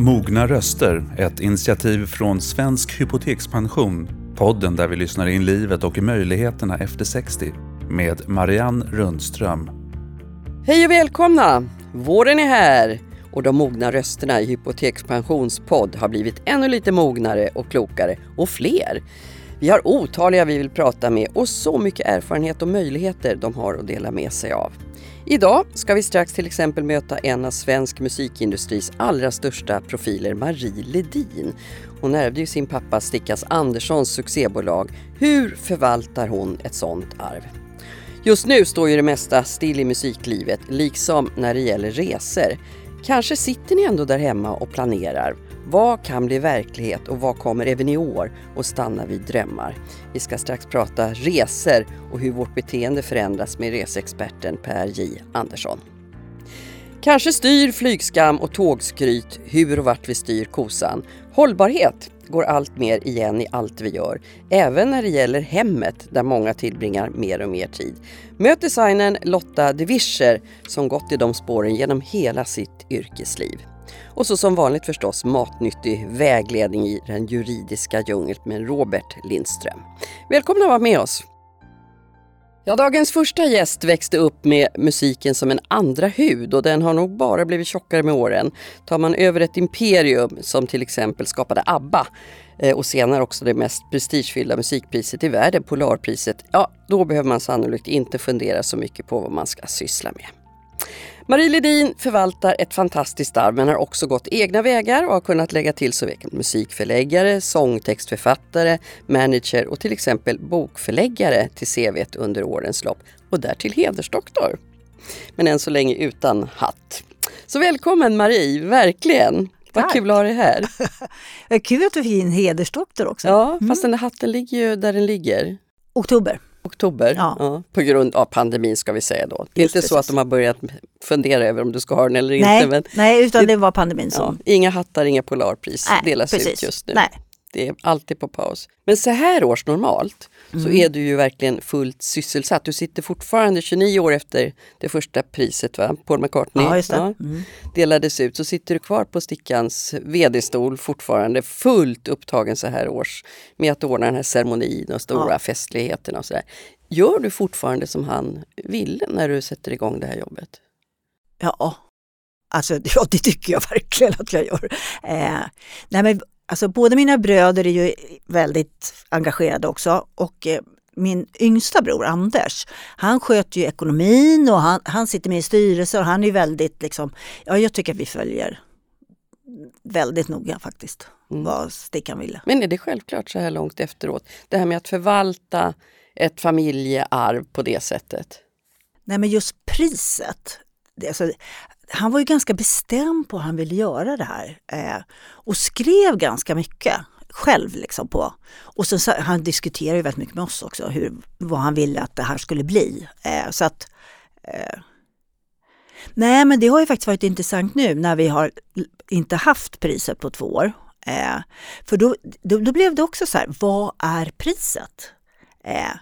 Mogna röster, ett initiativ från Svensk Hypotekspension. Podden där vi lyssnar in livet och möjligheterna efter 60 med Marianne Rundström. Hej och välkomna! Våren är här och de mogna rösterna i Hypotekspensionspodd har blivit ännu lite mognare och klokare och fler. Vi har otaliga vi vill prata med och så mycket erfarenhet och möjligheter de har att dela med sig av. Idag ska vi strax till exempel möta en av svensk musikindustris allra största profiler, Marie Ledin. Hon ärvde ju sin pappa Stickas Anderssons succébolag. Hur förvaltar hon ett sånt arv? Just nu står ju det mesta still i musiklivet, liksom när det gäller resor. Kanske sitter ni ändå där hemma och planerar. Vad kan bli verklighet och vad kommer även i år att stanna vid drömmar? Vi ska strax prata resor och hur vårt beteende förändras med reseexperten Per J Andersson. Kanske styr flygskam och tågskryt hur och vart vi styr kosan. Hållbarhet går allt mer igen i allt vi gör, även när det gäller hemmet där många tillbringar mer och mer tid. Möt designern Lotta de Vischer som gått i de spåren genom hela sitt yrkesliv. Och så som vanligt förstås matnyttig vägledning i den juridiska djungeln med Robert Lindström. Välkomna att vara med oss! Ja, dagens första gäst växte upp med musiken som en andra hud och den har nog bara blivit tjockare med åren. Tar man över ett imperium som till exempel skapade ABBA eh, och senare också det mest prestigefyllda musikpriset i världen, Polarpriset, ja då behöver man sannolikt inte fundera så mycket på vad man ska syssla med. Marie Ledin förvaltar ett fantastiskt arv men har också gått egna vägar och har kunnat lägga till såväl musikförläggare, sångtextförfattare, manager och till exempel bokförläggare till CVt under årens lopp och därtill hedersdoktor. Men än så länge utan hatt. Så välkommen Marie, verkligen! Vad Tack. kul att ha dig här. Vad kul att du fick en hedersdoktor också. Ja, Mm. fast den där hatten ligger ju där den ligger. Oktober. Oktober, Ja. ja. på grund av pandemin ska vi säga då. Det är Just inte så precis. att de har börjat fundera över om du ska ha den eller Nej, inte. Men nej, utan det- det var pandemin Ja, som... inga hattar, inga Polarpris Nej, delas precis. ut just nu. Nej. Det är alltid på paus. Men så här års normalt så Mm. är du ju verkligen fullt sysselsatt. Du sitter fortfarande 29 år efter det första priset, va? Paul McCartney Ja, just det. ja, Mm. delades ut. Så sitter du kvar på Stickans vd-stol fortfarande fullt upptagen så här års med att ordna den här ceremonin och stora Ja. festligheterna och sådär. Gör du fortfarande som han ville när du sätter igång det här jobbet? Ja, alltså ja, det tycker jag verkligen att jag gör. Eh, nej, men, alltså, båda mina bröder är ju väldigt engagerade också och eh, min yngsta bror Anders, han sköter ju ekonomin och han, han sitter med i styrelsen och han är väldigt liksom, ja jag tycker att vi följer väldigt noga faktiskt Mm. vad Stickan ville. Men är det självklart så här långt efteråt? Det här med att förvalta ett familjearv på det sättet? Nej men just priset. Alltså, han var ju ganska bestämd på att han ville göra det här eh, och skrev ganska mycket själv. Liksom på. Och sen, så, han diskuterade ju väldigt mycket med oss också hur, vad han ville att det här skulle bli. Eh, så att, eh, nej men det har ju faktiskt varit intressant nu när vi har inte haft priset på två år. Eh, för då, då, då blev det också så här, vad är priset? Eh,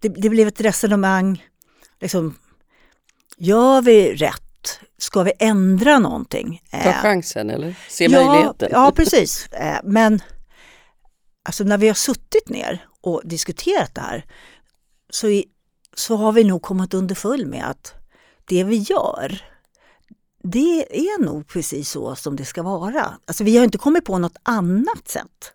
det, det blev ett resonemang, liksom, gör vi rätt? Ska vi ändra någonting? Ta Eh, chansen eller se ja, möjligheten? Ja, precis. Eh, Men alltså när vi har suttit ner och diskuterat det här så, i, så har vi nog kommit underfull med att det vi gör det är nog precis så som det ska vara. Alltså vi har inte kommit på något annat sätt.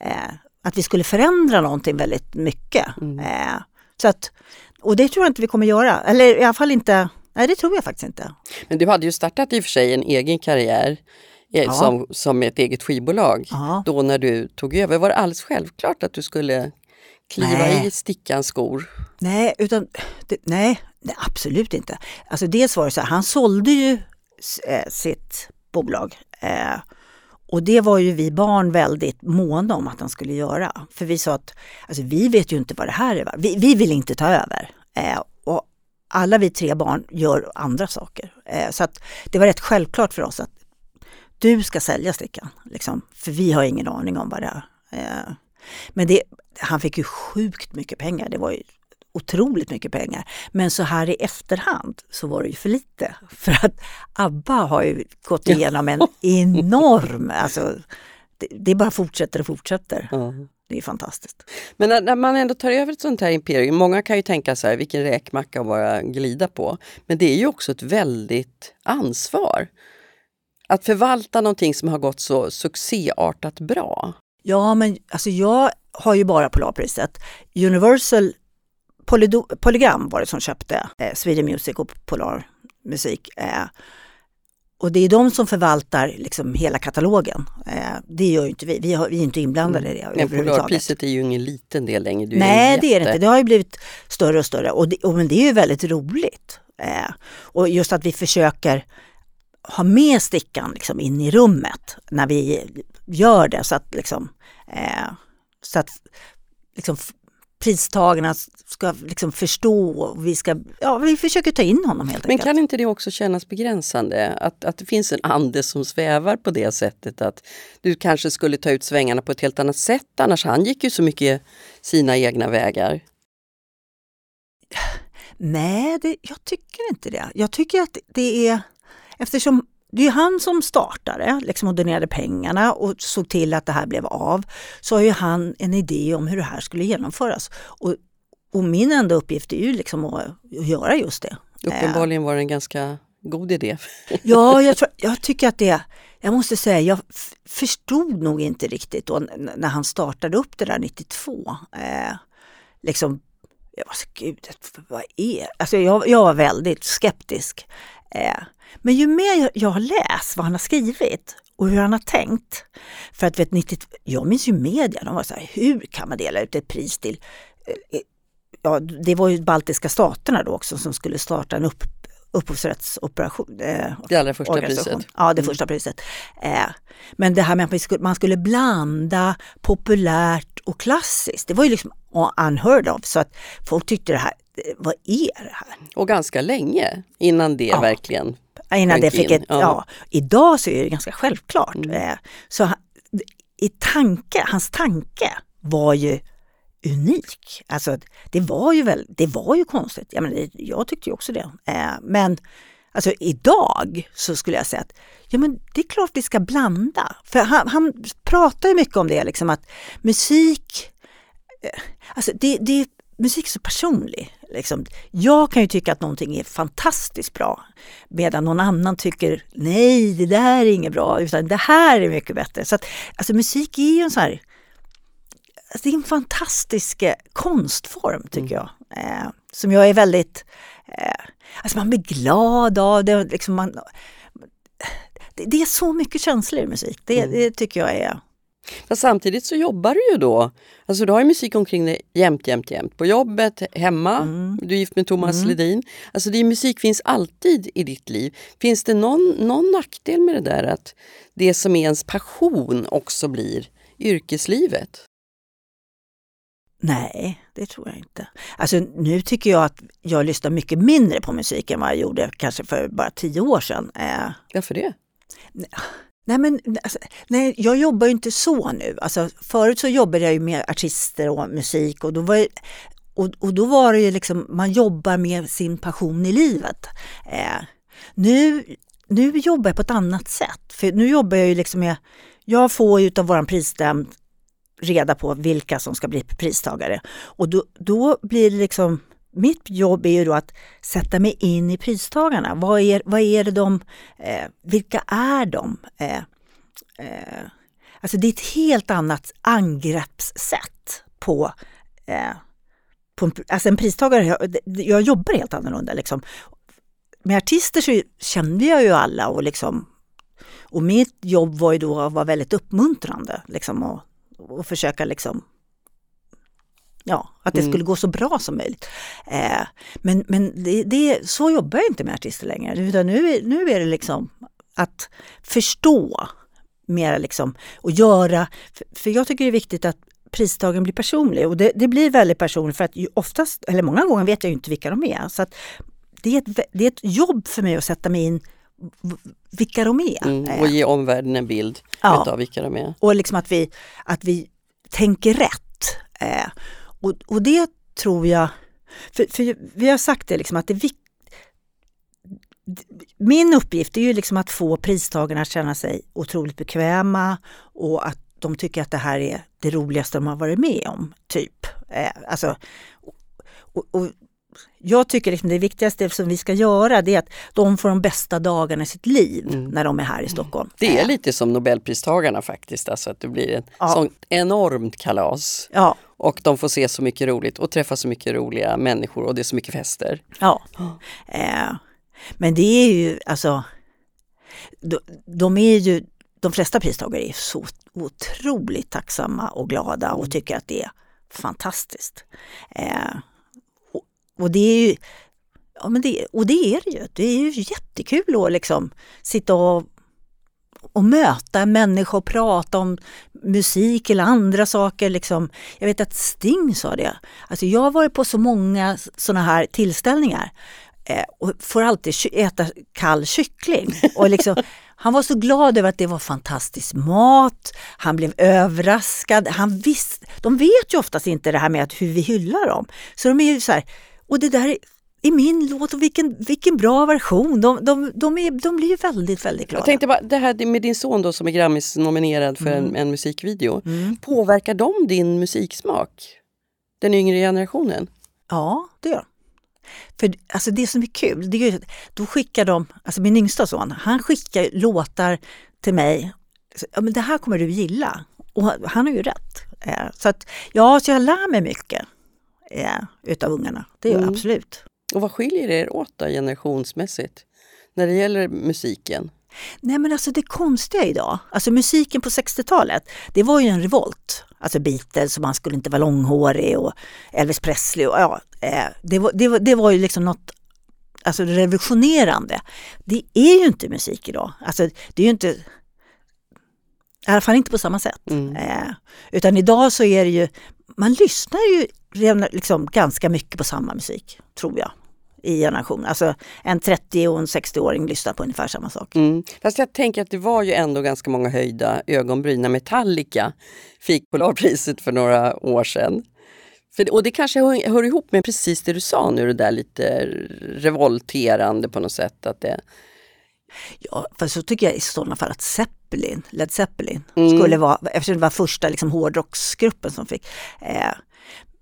Eh, att vi skulle förändra någonting väldigt mycket. Mm. Eh, så att, och det tror jag inte vi kommer göra. Eller i alla fall inte, nej det tror jag faktiskt inte. Men du hade ju startat i och för sig en egen karriär eh, Ja. som, som ett eget skivbolag. Ja. Då när du tog över, var det alldeles självklart att du skulle kliva Nej. i stickans skor? Nej, utan, det, nej, nej, absolut inte. Alltså dels var det så här, han sålde ju eh, sitt bolag. Eh, och det var ju vi barn väldigt måna om att han skulle göra. För vi sa att alltså, vi vet ju inte vad det här är. Vi, vi vill inte ta över. Eh, alla vi tre barn gör andra saker. Eh, så att det var rätt självklart för oss att du ska sälja stickan. Liksom, för vi har ingen aning om vad det är. Eh, men det, han fick ju sjukt mycket pengar. Det var ju otroligt mycket pengar. Men så här i efterhand så var det ju för lite. För att ABBA har ju gått igenom en enorm, alltså det, det bara fortsätter och fortsätter. Ja. Det är fantastiskt. Men när, när man ändå tar över ett sånt här imperium, många kan ju tänka så här, vilken räkmacka att bara glida på. Men det är ju också ett väldigt ansvar. Att förvalta någonting som har gått så succéartat bra. Ja, men alltså jag har ju bara Polarpriset. Universal Polydo, Polygram var det som köpte eh, Sweden Music och Polar Musik. Eh, och det är de som förvaltar liksom hela katalogen. Eh, det gör ju inte vi. Vi, är inte inblandade i det Mm. Överhuvudtaget. Polarpriset är ju ingen liten del längre. Du Nej, ju det är det inte. Det har ju blivit större och större. Och det, och, men det är ju väldigt roligt. Eh, och just att vi försöker ha med stickan liksom, in i rummet när vi gör det så att, liksom, eh, så att liksom, pristagarna ska liksom, förstå. Och vi, ska, ja, vi försöker ta in honom helt Men enkelt. kan inte det också kännas begränsande? Att, att det finns en ande som svävar på det sättet att du kanske skulle ta ut svängarna på ett helt annat sätt annars. Han gick ju så mycket sina egna vägar. Nej, det, jag tycker inte det. Jag tycker att det är, eftersom det är han som startade liksom och donerade pengarna och såg till att det här blev av, så har ju han en idé om hur det här skulle genomföras. Och, och min enda uppgift är ju liksom att, att göra just det. Uppenbarligen var det en ganska god idé. Ja, jag, tror, jag tycker att det, jag måste säga, jag förstod nog inte riktigt då när han startade upp det där 92. Eh, liksom, jag var så, gud, vad är Alltså jag, jag var väldigt skeptisk. Eh, men ju mer jag, har läst vad han har skrivit och hur han har tänkt. För att vet, 90, jag minns ju media, de var så här, hur kan man dela ut ett pris till eh, Ja, det var ju baltiska staterna då också som skulle starta en upp, upphovsrättsoperation. Eh, Det allra första priset. Ja, det Mm. första priset. Eh, men det här med att man skulle, man skulle blanda populärt och klassiskt, det var ju liksom unheard of. Så att folk tyckte det här, eh, vad är det här? Och ganska länge innan det Ja. verkligen. Innan det fick in, ett, ja. ja. Idag så är det ganska självklart. Mm. Eh, så han- i tanke, hans tanke var ju unik. Alltså det var ju väl, det var ju konstigt. Jag, menar, jag tyckte ju också det. Eh, men alltså idag så skulle jag säga att ja, men det är klart vi ska blanda. För han, han pratar ju mycket om det, liksom att musik, eh, alltså det, det, musik är så personlig. Liksom. Jag kan ju tycka att någonting är fantastiskt bra medan någon annan tycker nej, det där är inget bra utan det här är mycket bättre. Så att, alltså musik är ju en sån här alltså, det är en fantastisk eh, konstform tycker jag. Eh, som jag är väldigt, eh, alltså man blir glad av det. Liksom man, det, det är så mycket känslor i musik. Det, det tycker jag är Fast samtidigt så jobbar du ju då. Alltså du har ju musik omkring dig jämt, jämt, jämt. På jobbet, hemma, du är gift med Thomas Ledin. Alltså det musik finns alltid i ditt liv. Finns det någon, någon nackdel med det där att det som är ens passion också blir yrkeslivet? Nej, det tror jag inte. Alltså nu tycker jag att jag lyssnar mycket mindre på musik än vad jag gjorde kanske för bara tio år sedan. Eh, Varför det? nej men alltså, nej, jag jobbar ju inte så nu. Alltså, förut så jobbade jag ju med artister och musik och då var, det- och, och då var det ju liksom, man jobbar med sin passion i livet. Eh, nu, nu jobbar jag på ett annat sätt. För nu jobbar jag ju liksom med, jag får ju av våran prisnämnd reda på vilka som ska bli pristagare. Och då, då blir det liksom, mitt jobb är ju då att sätta mig in i pristagarna. Vad är, vad är det de, eh, vilka är de? Eh, eh, alltså det är ett helt annat angreppssätt på, eh, på en, alltså en pristagare. Jag, jag jobbar helt annorlunda liksom. Med artister så kände jag ju alla och liksom och mitt jobb var ju då att vara väldigt uppmuntrande liksom och, och försöka liksom Ja, att det Mm. skulle gå så bra som möjligt. Eh, men men det, det, så jobbar jag inte med artister längre. Utan nu, är- nu är det liksom att förstå mer liksom och göra. För, för jag tycker det är viktigt att pristagen blir personlig och det, det blir väldigt personligt för att oftast, eller många gånger vet jag ju inte vilka de är. Så att det, är ett, det är ett jobb för mig att sätta mig in vilka de är. Mm, Eh, och ge omvärlden en bild Ja. utav vilka de är. och liksom att vi, att vi tänker rätt. Eh, och, och det tror jag, För, för vi har sagt det liksom att det är min uppgift är ju liksom att få pristagarna att känna sig otroligt bekväma och att de tycker att det här är det roligaste de har varit med om. typ. Eh, alltså, och, och jag tycker liksom det viktigaste som vi ska göra det är att de får de bästa dagarna i sitt liv Mm. när de är här i Stockholm. Det är Eh, lite som Nobelpristagarna faktiskt, alltså att det blir ett Ja. sånt enormt kalas. Ja, Och de får se så mycket roligt och träffa så mycket roliga människor och det är så mycket fester. ja. Eh, men det är ju alltså, de, de är ju, de flesta pristagare är så otroligt tacksamma och glada och tycker att det är fantastiskt. Eh, och, det är ju, ja men det, och det är det ju, det är ju jättekul att liksom sitta och och möta en människa och prata om musik eller andra saker. Liksom. Jag vet att Sting sa det. Alltså jag har varit på så många sådana här tillställningar eh, och får alltid äta kall kyckling. Och liksom, han var så glad över att det var fantastisk mat, han blev överraskad. Han visst, de vet ju oftast inte det här med att hur vi hyllar dem. Så de är ju så här, och det där är, i min låt och vilken, vilken bra version. De, de, de, är, de blir väldigt, väldigt glada. Jag tänkte bara, det här med din son då som är Grammis-nominerad för en, en musikvideo. Mm. Påverkar de din musiksmak? Den yngre generationen? Ja, det gör För alltså det som är kul, det är ju, att då skickar de, alltså min yngsta son, han skickar låtar till mig. Ja, men det här kommer du gilla. Och han- han har ju rätt. Eh, Så att ja, så jag lär mig mycket eh, utav ungarna. Det gör jag Mm. absolut. Och vad skiljer er åt då, generationsmässigt? När det gäller musiken? Nej men alltså det konstiga idag, alltså musiken på 60-talet, det var ju en revolt. Alltså Beatles och man skulle inte vara långhårig och Elvis Presley och ja, eh, det, var, det, var, det var ju liksom något alltså revolutionerande. Det är ju inte musik idag. Alltså det är ju inte, i alla fall inte på samma sätt. Mm. Eh, utan idag så är det ju, man lyssnar ju liksom ganska mycket på samma musik, tror jag, i generation. Alltså en 30 och en 60-åring lyssnar på ungefär samma sak. Mm. Fast jag tänker att det var ju ändå ganska många höjda ögonbryn när Metallica fick Polarpriset för några år sedan. För, och det kanske hör, hör ihop med precis det du sa nu, det där lite revolterande på något sätt. Att det, Ja, för så tycker jag i sådana fall att Zeppelin, Led Zeppelin, Mm. skulle vara, eftersom det var första liksom, hårdrocksgruppen som fick. Eh,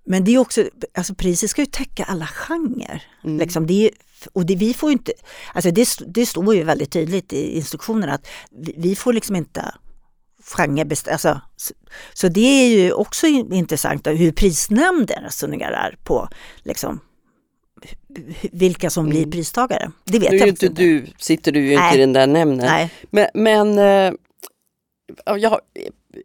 men det är också, alltså priset ska ju täcka alla genrer. Mm. Liksom, det är, och det, vi får ju inte, alltså det, det står ju väldigt tydligt i instruktionerna att vi, vi får liksom inte genrebest- alltså, så, så det är ju också in- intressant hur prisnämnden resonerar på liksom, vilka som blir pristagare. Det vet nu jag inte du, sitter du ju inte i den där nämnden. Nej. Men, men eh, ja,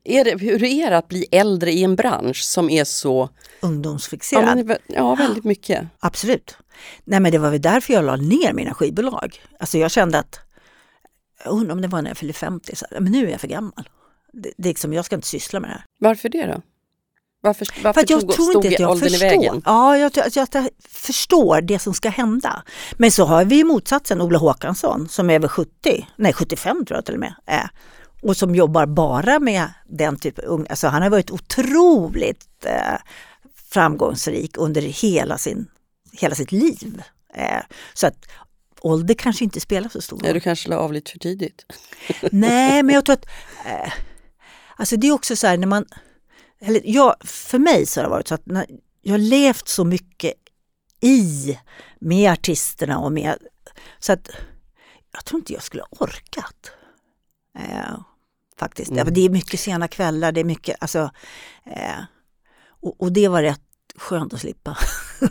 är det, hur är det att bli äldre i en bransch som är så... Ja, ungdomsfixerad. men, är vä- ja väldigt mycket. Absolut. Nej men det var väl därför jag la ner mina skivbolag. Alltså jag kände att, jag undrar om det var när jag fyllde 50, så, men nu är jag för gammal. Det, det är liksom, jag ska inte syssla med det här. Varför det då? Varför, varför För jag tog, tror inte att jag förstår. Ja, jag, jag, jag, jag förstår det som ska hända. Men så har vi motsatsen, Ola Håkansson som är över 70, nej 75 tror jag till och med. Är, och som jobbar bara med den typen av unga. Alltså han har varit otroligt eh, framgångsrik under hela, sin, hela sitt liv. Eh, så att ålder kanske inte spelar så stor roll. Ja, du kanske la av lite för tidigt. Nej, men jag tror att eh, alltså det är också så här när man, eller jag, för mig så har det varit så att när jag har levt så mycket i med artisterna och med, så att jag tror inte jag skulle orkat. Eh, faktiskt. Mm. Det är mycket sena kvällar, det är mycket, alltså, eh, och, och det var rätt skönt att slippa.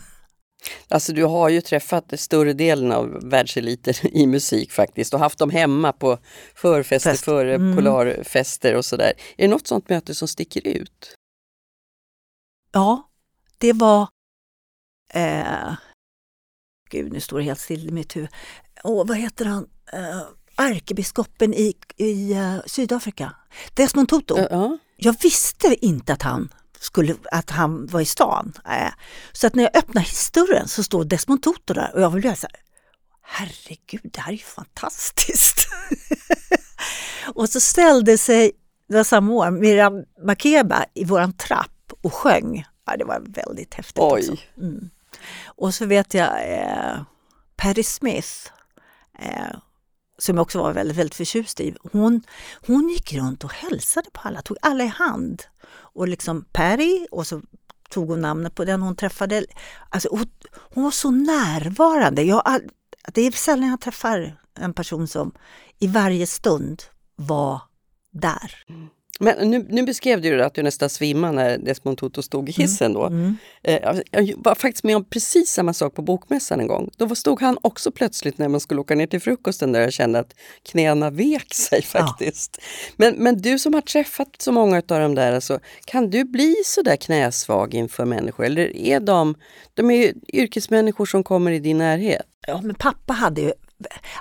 Alltså du har ju träffat större delen av världseliten i musik faktiskt och haft dem hemma på förfester, Fest. före Mm. polarfester och sådär. Är det något sånt möte som sticker ut? Ja, det var... Eh, gud, nu står det helt still i mitt huvud. Åh, vad heter han? Eh, ärkebiskopen i, i eh, Sydafrika. Desmond Tutu. Ja, Ja. Jag visste inte att han, skulle, att han var i stan. Eh, så att när jag öppnar historien så står Desmond Tutu där och jag vill så här, herregud, det här är ju fantastiskt. och så ställde sig, det var samma år, Miriam Makeba i våran trapp och sjöng. Ja, det var väldigt häftigt Oj. också. Mm. Och så vet jag eh, Patti Smith, eh, som jag också var väldigt, väldigt förtjust i. Hon, hon gick runt och hälsade på alla, tog alla i hand. Och liksom Perry, och så tog hon namnet på den hon träffade. Alltså, hon, hon var så närvarande. Jag, det är sällan jag träffar en person som i varje stund var där. Mm. Men nu, nu beskrev du att du nästan svimmade när Desmond Tutu stod i hissen då. Mm. Eh, jag var faktiskt med om precis samma sak på Bokmässan en gång. Då stod han också plötsligt när man skulle åka ner till frukosten där jag kände att knäna vek sig faktiskt. Ja. Men, men du som har träffat så många av de där, alltså, kan du bli så där knäsvag inför människor? Eller är de, de är yrkesmänniskor som kommer i din närhet? Ja, men pappa hade ju,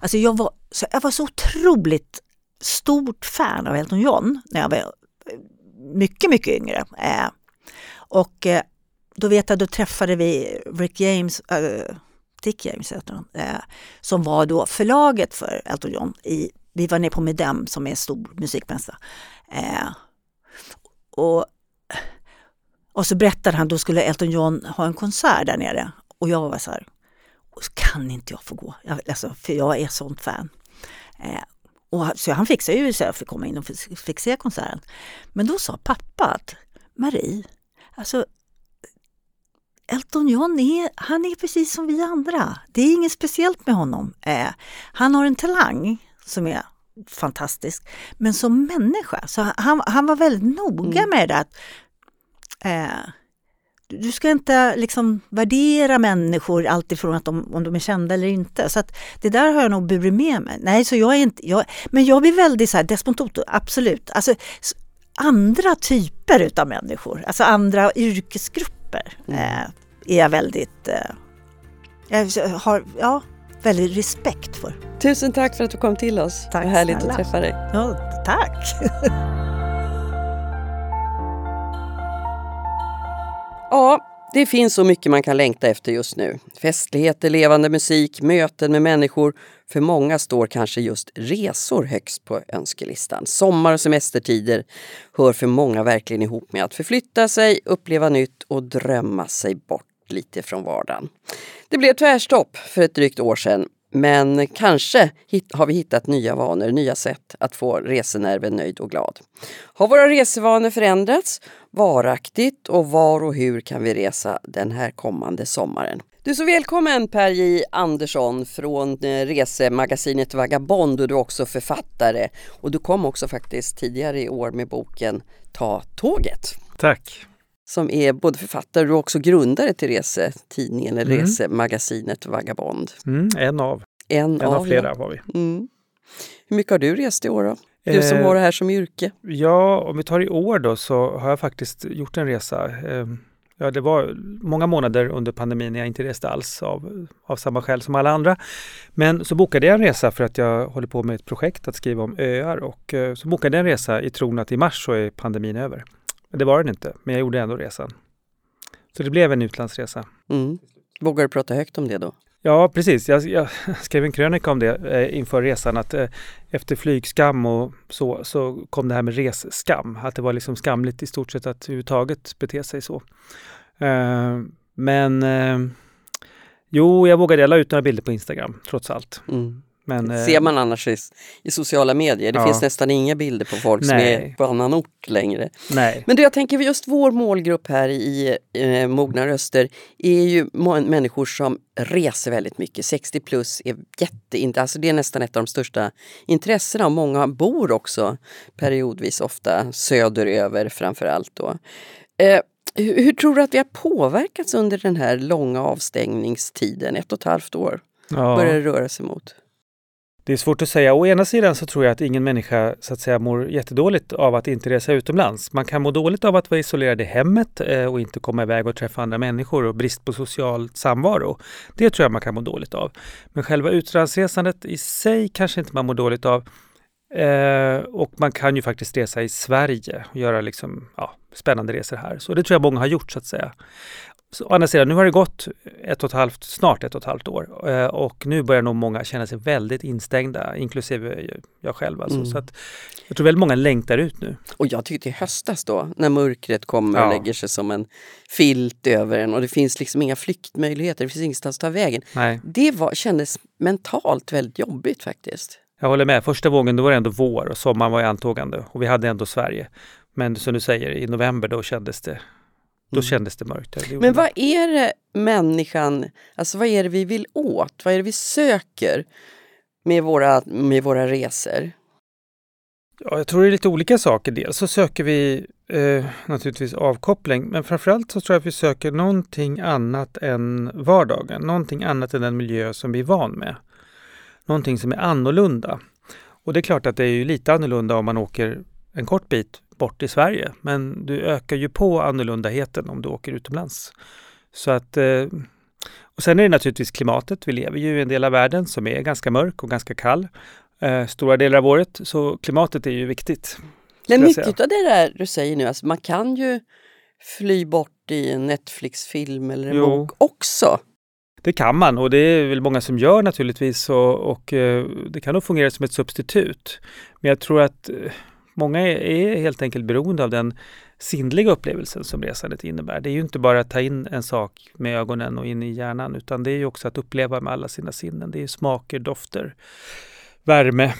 alltså jag var så, jag var så otroligt stort fan av Elton John när jag var mycket, mycket yngre. Eh, och eh, då vet jag, då träffade vi Rick James, äh, Dick James heter han, äh, som var då förlaget för Elton John. I, vi var nere på Medem som är en stor musikmässa. Äh, och, och så berättade han, då skulle Elton John ha en konsert där nere. Och jag var så här, kan inte jag få gå? Jag, alltså, för jag är sånt fan. Och, så han fixade ju så jag fick komma in och fick se konserten. Men då sa pappa att Marie, alltså Elton John är, han är precis som vi andra. Det är inget speciellt med honom. Eh, han har en talang som är fantastisk. Men som människa, så han, han var väldigt noga mm. med det. Att, eh, du ska inte liksom värdera människor alltifrån att de, om de är kända eller inte. Så att det där har jag nog burit med mig. Nej, så jag är inte, jag, men jag blir väldigt så här, Desmond Tutu, absolut. Alltså, andra typer utav människor, alltså andra yrkesgrupper mm. eh, är jag väldigt, eh, jag har, ja, väldigt respekt för. Tusen tack för att du kom till oss. Tack Vad härligt snälla. att träffa dig. Ja, tack. Ja, det finns så mycket man kan längta efter just nu. Festligheter, levande musik, möten med människor. För många står kanske just resor högst på önskelistan. Sommar och semestertider hör för många verkligen ihop med att förflytta sig, uppleva nytt och drömma sig bort lite från vardagen. Det blev tvärstopp för ett drygt år sedan men kanske har vi hittat nya vanor, nya sätt att få resenerven nöjd och glad. Har våra resevanor förändrats varaktigt och var och hur kan vi resa den här kommande sommaren? Du är så välkommen Per J Andersson från eh, resemagasinet Vagabond och du är också författare. Och du kom också faktiskt tidigare i år med boken Ta tåget. Tack! Som är både författare och också grundare till resetidningen eller mm. resemagasinet Vagabond. Mm, en av. En, en av, av flera ja. var vi. Mm. Hur mycket har du rest i år då? Du som eh, har det här som yrke. Ja, om vi tar i år då så har jag faktiskt gjort en resa. Eh, ja, det var många månader under pandemin när jag inte reste alls av, av samma skäl som alla andra. Men så bokade jag en resa för att jag håller på med ett projekt att skriva om öar och eh, så bokade jag en resa i tron att i mars så är pandemin över. Men det var den inte, men jag gjorde ändå resan. Så det blev en utlandsresa. Mm. Vågar du prata högt om det då? Ja, precis. Jag, jag, skrev en krönika om det eh, inför resan att eh, efter flygskam och så, så kom det här med resskam. Att det var liksom skamligt i stort sett att överhuvudtaget bete sig så. Eh, men eh, jo, jag vågade. Jag la ut några bilder på Instagram trots allt. Mm. Men, eh, ser man annars i, i sociala medier. Det ja. finns nästan inga bilder på folk Nej. som är på annan ort längre. Nej. Men du, jag tänker just vår målgrupp här i eh, Mogna röster är ju människor som reser väldigt mycket. 60 plus är jätte, alltså det är nästan ett av de största intressena och många bor också periodvis ofta söderöver framför allt. Då. Eh, hur, hur tror du att vi har påverkats under den här långa avstängningstiden, ett och ett halvt år? Ja. börjar det röra sig mot? Det är svårt att säga. Å ena sidan så tror jag att ingen människa så att säga mår jättedåligt av att inte resa utomlands. Man kan må dåligt av att vara isolerad i hemmet eh, och inte komma iväg och träffa andra människor och brist på social samvaro. Det tror jag man kan må dåligt av. Men själva utlandsresandet i sig kanske inte man mår dåligt av. Eh, och man kan ju faktiskt resa i Sverige och göra liksom, ja, spännande resor här. Så det tror jag många har gjort så att säga. Så, å andra sidan, nu har det gått ett och ett halvt, snart ett och ett halvt år eh, och nu börjar nog många känna sig väldigt instängda, inklusive jag själv. Alltså. Mm. Så att jag tror väldigt många längtar ut nu. Och jag tyckte i höstas då, när mörkret kommer och Ja. lägger sig som en filt över en och det finns liksom inga flyktmöjligheter, det finns ingenstans att ta vägen. Nej, Det var, kändes mentalt väldigt jobbigt faktiskt. jag håller med. Första vågen då var det ändå vår och sommaren var i antågande och vi hade ändå Sverige. Men som du säger, i november då kändes det, då Mm. kändes det mörkt. Det Men vad är det människan, alltså vad är det vi vill åt? Vad är det vi söker med våra, med våra resor? Ja, jag tror det är lite olika saker. Dels så söker vi eh, naturligtvis avkoppling, men framförallt så tror jag att vi söker någonting annat än vardagen. Någonting annat än den miljö som vi är van med. Någonting som är annorlunda. Och det är klart att det är ju lite annorlunda om man åker en kort bit bort i Sverige, men du ökar ju på annorlundaheten om du åker utomlands. Så att eh, och sen är det naturligtvis klimatet. Vi lever ju i en del av världen som är ganska mörk och ganska kall eh, stora delar av året. Så klimatet är ju viktigt. Men mycket av det där du säger nu, alltså man kan ju fly bort i en Netflix-film eller en Jo. bok också. Det kan man och det är väl många som gör naturligtvis och, och eh, det kan nog fungera som ett substitut. Men jag tror att många är, helt enkelt beroende av den sinnliga upplevelsen som resandet innebär. Det är ju inte bara att ta in en sak med ögonen och in i hjärnan utan det är ju också att uppleva med alla sina sinnen. Det är smaker, dofter, värme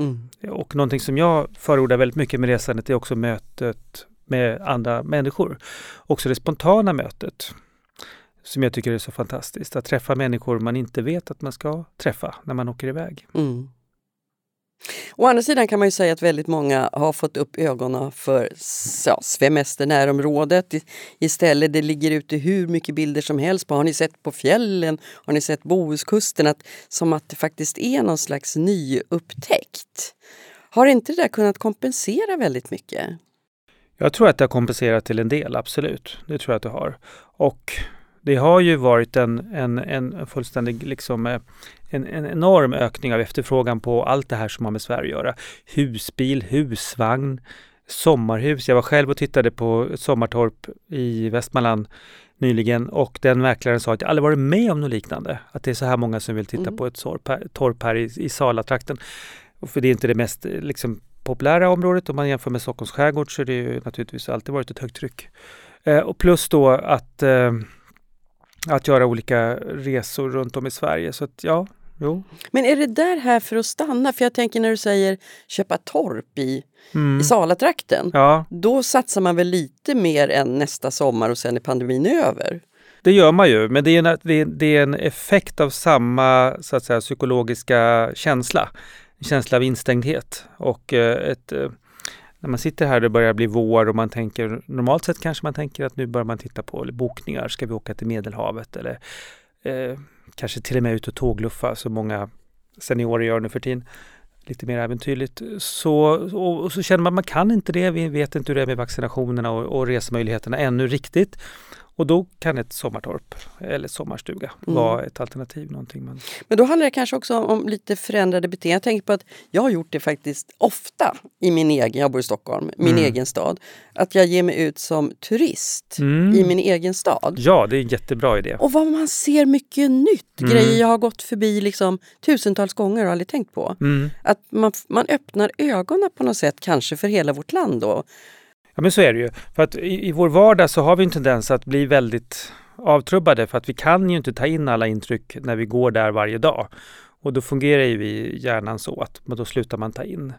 Mm. och någonting som jag förordar väldigt mycket med resandet är också mötet med andra människor. Också det spontana mötet som jag tycker är så fantastiskt. Att träffa människor man inte vet att man ska träffa när man åker iväg. Mm. Å andra sidan kan man ju säga att väldigt många har fått upp ögonen för ja, svemesternärområdet. Istället det ligger ute hur mycket bilder som helst på. Har ni sett på fjällen? Har ni sett Bohuskusten? Att, som att det faktiskt är någon slags nyupptäckt. Har inte det där kunnat kompensera väldigt mycket? Jag tror att det har kompenserat till en del, absolut. Det tror jag att det har. Och det har ju varit en, en, en fullständig, liksom, eh, en, en enorm ökning av efterfrågan på allt det här som har med Sverige att göra. Husbil, husvagn, sommarhus. Jag var själv och tittade på ett sommartorp i Västmanland nyligen och den mäklaren sa att jag aldrig varit med om något liknande. Att det är så här många som vill titta Mm. på ett torp här, i, i Salatrakten. För det är inte det mest eh, liksom, populära området. Om man jämför med Stockholms skärgård så är det ju naturligtvis alltid varit ett högt tryck. Eh, och plus då att, eh, att göra olika resor runt om i Sverige. Så att ja, jo. Men är det där här för att stanna? För jag tänker när du säger köpa torp i, Mm. i Salatrakten. Ja, Då satsar man väl lite mer än nästa sommar och sen är pandemin över? det gör man ju. Men det är en, det är, det är en effekt av samma så att säga, psykologiska känsla. En känsla av instängdhet. Och eh, ett, eh, när man sitter här och det börjar bli vår och man tänker, normalt sett kanske man tänker att nu börjar man titta på bokningar, ska vi åka till Medelhavet eller eh, kanske till och med ut och tågluffa som många seniorer gör nu för tiden. Lite mer äventyrligt. Så, och, och så känner man att man kan inte det, vi vet inte hur det är med vaccinationerna och, och resmöjligheterna ännu riktigt. Och då kan ett sommartorp eller sommarstuga Mm. vara ett alternativ. Någonting man... Men då handlar det kanske också om lite förändrade beteenden. Jag tänker på att jag har gjort det faktiskt ofta i min egen, jag bor i Stockholm, min Mm. egen stad. Att jag ger mig ut som turist Mm. i min egen stad. Ja, det är en jättebra idé. Och vad man ser mycket nytt, Mm. grejer jag har gått förbi liksom tusentals gånger och aldrig tänkt på. Mm. Att man, man öppnar ögonen på något sätt kanske för hela vårt land då. Ja men så är det ju. För att i, i vår vardag så har vi en tendens att bli väldigt avtrubbade för att vi kan ju inte ta in alla intryck när vi går där varje dag. Och då fungerar ju vi hjärnan så att men då slutar man ta in.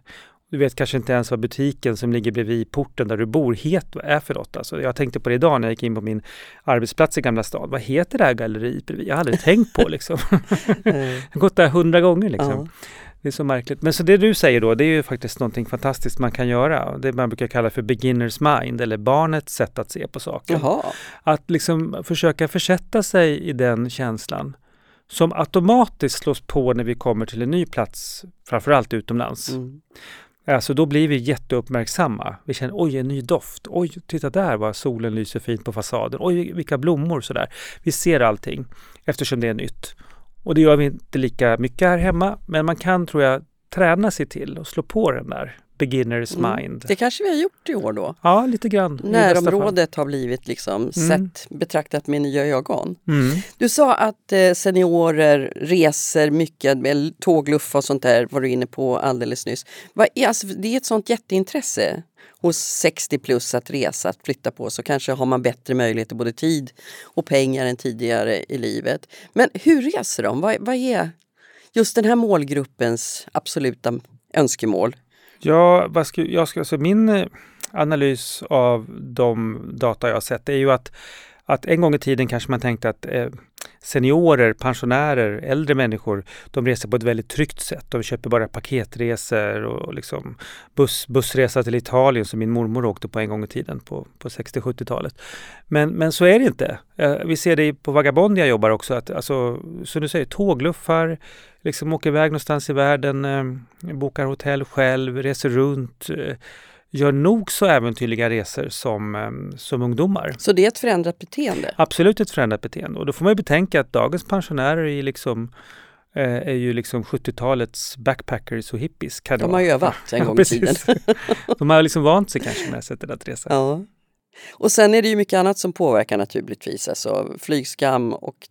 Du vet kanske inte ens vad butiken som ligger bredvid porten där du bor het är för något. Alltså, jag tänkte på det idag när jag gick in på min arbetsplats i Gamla stan. Vad heter det här galleriet bredvid? Jag har aldrig tänkt på liksom. Jag har gått där hundra gånger liksom. ja. Det är så märkligt. Men så det du säger då, det är ju faktiskt någonting fantastiskt man kan göra. Det man brukar kalla för beginners mind eller barnets sätt att se på saker. Jaha. Att liksom försöka försätta sig i den känslan som automatiskt slås på när vi kommer till en ny plats, framförallt utomlands. Mm. Alltså då blir vi jätteuppmärksamma. Vi känner oj, en ny doft. Oj, titta där vad solen lyser fint på fasaden. Oj, vilka blommor sådär. Vi ser allting eftersom det är nytt. Och det gör vi inte lika mycket här hemma, men man kan tror jag träna sig till och slå på den där beginners Mm. mind. Det kanske vi har gjort i år då. Ja, lite grann. Närområdet har blivit liksom Mm. sett, betraktat med nya ögon. Mm. Du sa att eh, seniorer reser mycket med tågluffa och sånt där var du inne på alldeles nyss. Vad är, alltså, det är ett sånt jätteintresse hos 60 plus att resa, att flytta på så kanske har man bättre möjligheter, både tid och pengar än tidigare i livet. Men hur reser de? Vad, vad är just den här målgruppens absoluta önskemål? Ja, vad ska, jag ska, alltså min eh, analys av de data jag har sett är ju att, att en gång i tiden kanske man tänkte att eh, seniorer, pensionärer, äldre människor, de reser på ett väldigt tryggt sätt. De köper bara paketresor och, och liksom buss, bussresa till Italien som min mormor åkte på en gång i tiden på, på 60-70-talet. Men, men så är det inte. Eh, vi ser det på Vagabond jag jobbar också, att alltså, som du säger, tågluffar, liksom åker iväg någonstans i världen, eh, bokar hotell själv, reser runt, eh, gör nog så äventyrliga resor som, eh, som ungdomar. Så det är ett förändrat beteende? Absolut ett förändrat beteende och då får man ju betänka att dagens pensionärer är, liksom, eh, är ju liksom 70-talets backpackers och hippies. Kan De har ju övat en gång i tiden. De har liksom vant sig kanske med det här sättet att resa. Ja. Och sen är det ju mycket annat som påverkar naturligtvis, alltså flygskam och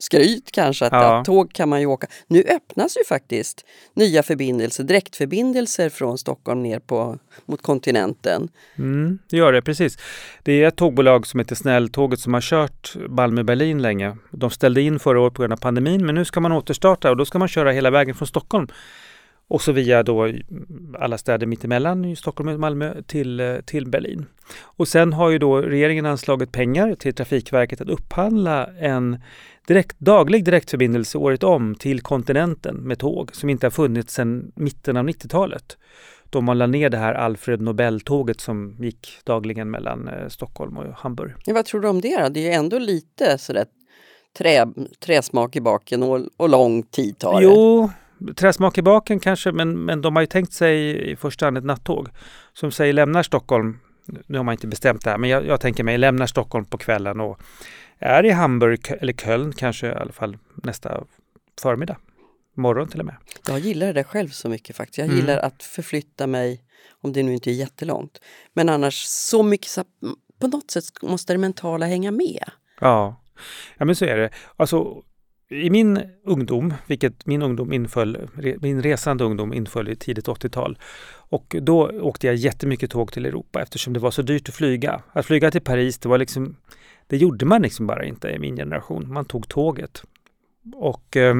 tågskryt kanske. Att, Ja. att tåg kan man ju åka. Nu öppnas ju faktiskt nya förbindelser, direktförbindelser från Stockholm ner på, mot kontinenten. Mm, det gör det, precis. Det är ett tågbolag som heter Snälltåget som har kört Malmö-Berlin länge. De ställde in förra året på grund av pandemin men nu ska man återstarta och då ska man köra hela vägen från Stockholm och så via då alla städer mittemellan i Stockholm och Malmö till, eh, till Berlin. Och sen har ju då regeringen anslagit pengar till Trafikverket att upphandla en direkt, daglig direktförbindelse året om till kontinenten med tåg som inte har funnits sedan mitten av 90-talet. Då man la ner det här Alfred Nobel-tåget som gick dagligen mellan eh, Stockholm och Hamburg. Ja, vad tror du om det då? Det är ju ändå lite sådär trä, träsmak i baken och, och lång tid tar det. Jo, träsmak i baken kanske, men, men de har ju tänkt sig i första hand ett nattåg som säger lämnar Stockholm, nu har man inte bestämt det här, men jag, jag tänker mig lämnar Stockholm på kvällen och är i Hamburg eller Köln kanske i alla fall nästa förmiddag, morgon till och med. Jag gillar det själv så mycket faktiskt. Jag Mm. gillar att förflytta mig, om det nu inte är jättelångt. Men annars så mycket, så, på något sätt måste det mentala hänga med. Ja, ja men så är det. Alltså, i min ungdom, vilket min ungdom inföll, min resande ungdom inföll i tidigt 80-tal. Och då åkte jag jättemycket tåg till Europa eftersom det var så dyrt att flyga. Att flyga till Paris, det var liksom, det gjorde man liksom bara inte i min generation. Man tog tåget. Och, eh,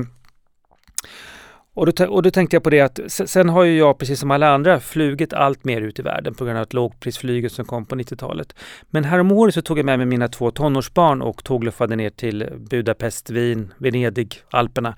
och, då, och då tänkte jag på det att sen har ju jag, precis som alla andra, flugit allt mer ut i världen på grund av att lågprisflyget som kom på 90-talet. Men häromåret så tog jag med mig mina två tonårsbarn och tågluffade ner till Budapest, Wien, Venedig, Alperna.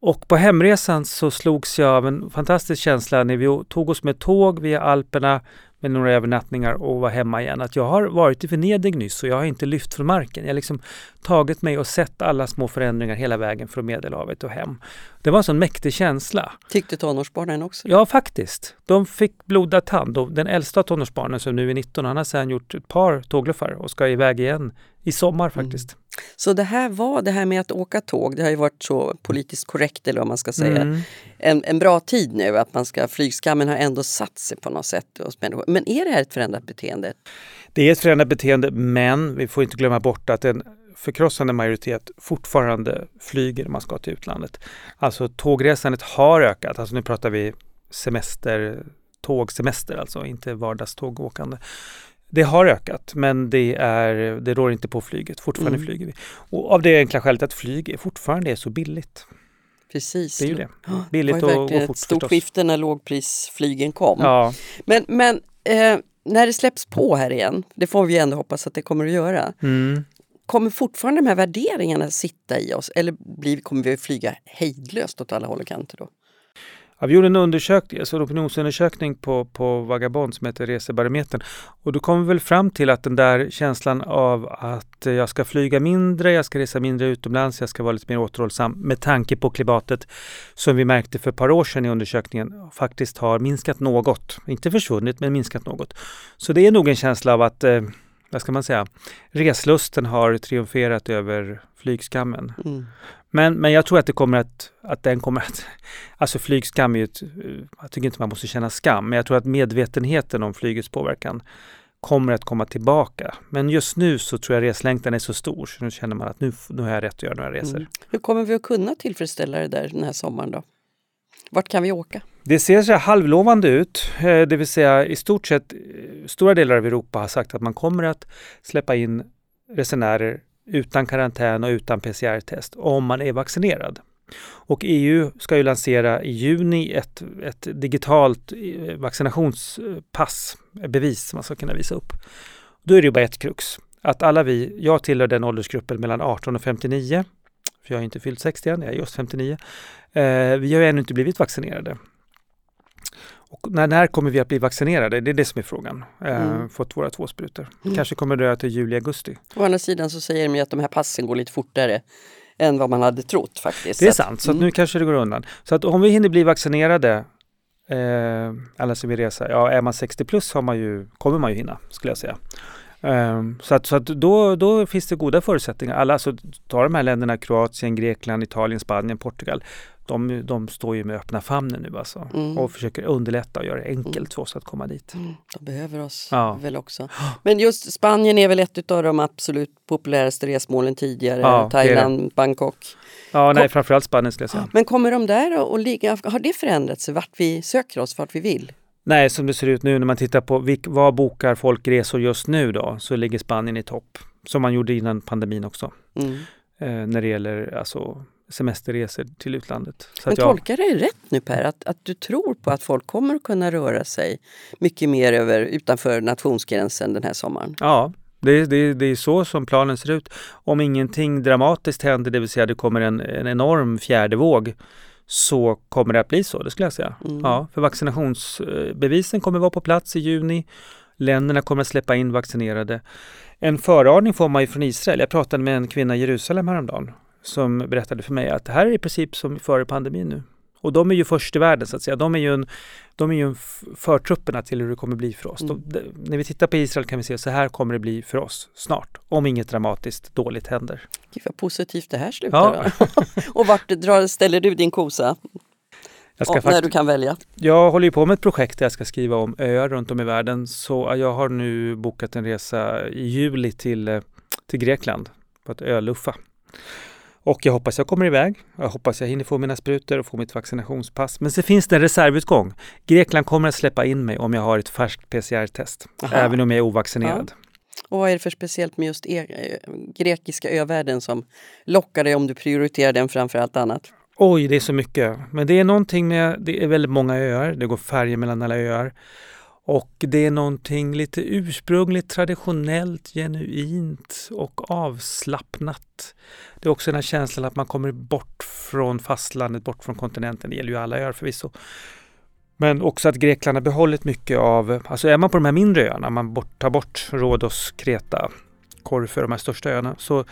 Och på hemresan så slogs jag av en fantastisk känsla när vi tog oss med tåg via Alperna med några övernattningar och var hemma igen. Att jag har varit i Venedig nyss och jag har inte lyft från marken. Jag har liksom tagit mig och sett alla små förändringar hela vägen från Medelhavet och hem. Det var en sån mäktig känsla. Tyckte tonårsbarnen också? Ja, faktiskt. De fick blodad tand. Den äldsta tonårsbarnen som nu är 19, han har sedan gjort ett par tågluffar och ska iväg igen i sommar faktiskt. Så det här var det här med att åka tåg, det har ju varit så politiskt korrekt eller vad man ska säga, Mm. en, en bra tid nu att man ska, flygskammen har ändå satt sig på något sätt hos människor. Men är det här ett förändrat beteende? Det är ett förändrat beteende, men vi får inte glömma bort att en förkrossande majoritet fortfarande flyger när man ska till utlandet. Alltså tågresandet har ökat, alltså nu pratar vi semester, tågsemester alltså, inte vardagstågåkande. Det har ökat, men det, är, det rår inte på flyget. Fortfarande Mm. flyger vi. Och av det enkla skälet att flyg fortfarande är så billigt. Precis. Det är ju det. Billigt det var ju och, och fort ett stort förstås. skifte när lågprisflygen kom. Ja, Men, men eh, när det släpps på här igen, det får vi ändå hoppas att det kommer att göra, mm. kommer fortfarande de här värderingarna sitta i oss eller blir, kommer vi att flyga hejdlöst åt alla håll och kanter då? Ja, vi gjorde en undersökning, alltså en opinionsundersökning på, på Vagabond som heter Resebarometern. Och då kom vi väl fram till att den där känslan av att jag ska flyga mindre, jag ska resa mindre utomlands, jag ska vara lite mer återhållsam med tanke på klimatet som vi märkte för ett par år sedan i undersökningen faktiskt har minskat något. Inte försvunnit, men minskat något. Så det är nog en känsla av att, eh, vad ska man säga, reslusten har triumferat över flygskammen. Mm. Men, men jag tror att det kommer att, att den kommer att, alltså flygskam är ju ett, jag tycker inte man måste känna skam, men jag tror att medvetenheten om flygets påverkan kommer att komma tillbaka. Men just nu så tror jag reslängtan är så stor så nu känner man att nu, nu har jag rätt att göra några resor. Mm. Hur kommer vi att kunna tillfredsställa det där den här sommaren då? Vart kan vi åka? Det ser så halvlovande ut, eh, det vill säga i stort sett eh, stora delar av Europa har sagt att man kommer att släppa in resenärer utan karantän och utan PCR-test om man är vaccinerad. Och EU ska ju lansera i juni ett, ett digitalt eh, vaccinationspass, eh, bevis man ska kunna visa upp. Då är det ju bara ett krux. Att alla vi, jag tillhör den åldersgruppen mellan 18 och 59, för jag har inte fyllt 60 än, jag är just 59. Eh, vi har ju ännu inte blivit vaccinerade. Och när, när kommer vi att bli vaccinerade? Det är det som är frågan. Eh, mm. Fått våra två sprutor. Mm. Kanske kommer det till juli, augusti. Å andra sidan så säger de att de här passen går lite fortare än vad man hade trott faktiskt. Det är sant, så mm. nu kanske det går undan. Så att om vi hinner bli vaccinerade eh, alla som vill resa, ja är man 60 plus har man ju, kommer man ju hinna skulle jag säga. Um, så att, så att då, då finns det goda förutsättningar. Alla, alltså, ta de här länderna, Kroatien, Grekland, Italien, Spanien, Portugal de, de står ju med öppna famnen nu alltså mm. och försöker underlätta och göra det enkelt mm. för oss att komma dit. Mm. De behöver oss ja. väl också. Men just Spanien är väl ett av de absolut populäraste resmålen tidigare. Ja, Thailand, Bangkok. Ja, nej, framförallt Spanien skulle jag säga. Men kommer de där att ligga, har det förändrats vart vi söker oss, vart vi vill? Nej, som det ser ut nu när man tittar på vilk, vad bokar folk resor just nu då, så ligger Spanien i topp. Som man gjorde innan pandemin också. Mm. Eh, när det gäller alltså semesterresor till utlandet. Så Men jag... tolkar jag dig rätt nu Per, att, att du tror på att folk kommer att kunna röra sig mycket mer över, utanför nationsgränsen den här sommaren? Ja, det, det, det är så som planen ser ut. Om ingenting dramatiskt händer, det vill säga det kommer en, en enorm fjärde våg, så kommer det att bli så, det skulle jag säga. Mm. Ja, för vaccinationsbevisen kommer vara på plats i juni. Länderna kommer att släppa in vaccinerade. En föraning får man ju från Israel. Jag pratade med en kvinna i Jerusalem häromdagen som berättade för mig att det här är i princip som före pandemin nu. Och de är ju först i världen så att säga. De är ju, en, de är ju en förtrupperna till hur det kommer bli för oss. Mm. De, de, när vi tittar på Israel kan vi se så här kommer det bli för oss snart. Om inget dramatiskt dåligt händer. Gud vad positivt det här slutar. Ja. och vart drar, ställer du din kosa? Jag ska när du kan välja? Jag håller ju på med ett projekt där jag ska skriva om öar runt om i världen. Så jag har nu bokat en resa i juli till, eh, till Grekland på ett öluffa. Och jag hoppas jag kommer iväg. Jag hoppas jag hinner få mina sprutor och få mitt vaccinationspass. Men så finns det en reservutgång. Grekland kommer att släppa in mig om jag har ett färskt PCR-test. Även om jag är ovaccinerad. Ja. Och vad är det för speciellt med just er, grekiska övärlden som lockar dig om du prioriterar den framför allt annat? Oj, det är så mycket. Men det är någonting med, det är väldigt många öar. Det går färger mellan alla öar. Och det är någonting lite ursprungligt, traditionellt, genuint och avslappnat. Det är också den här känslan att man kommer bort från fastlandet, bort från kontinenten. Det gäller ju alla öar förvisso. Men också att Grekland har behållit mycket av, alltså är man på de här mindre öarna, man bort, tar bort Rhodos, Kreta, Korfu, de här största öarna, så,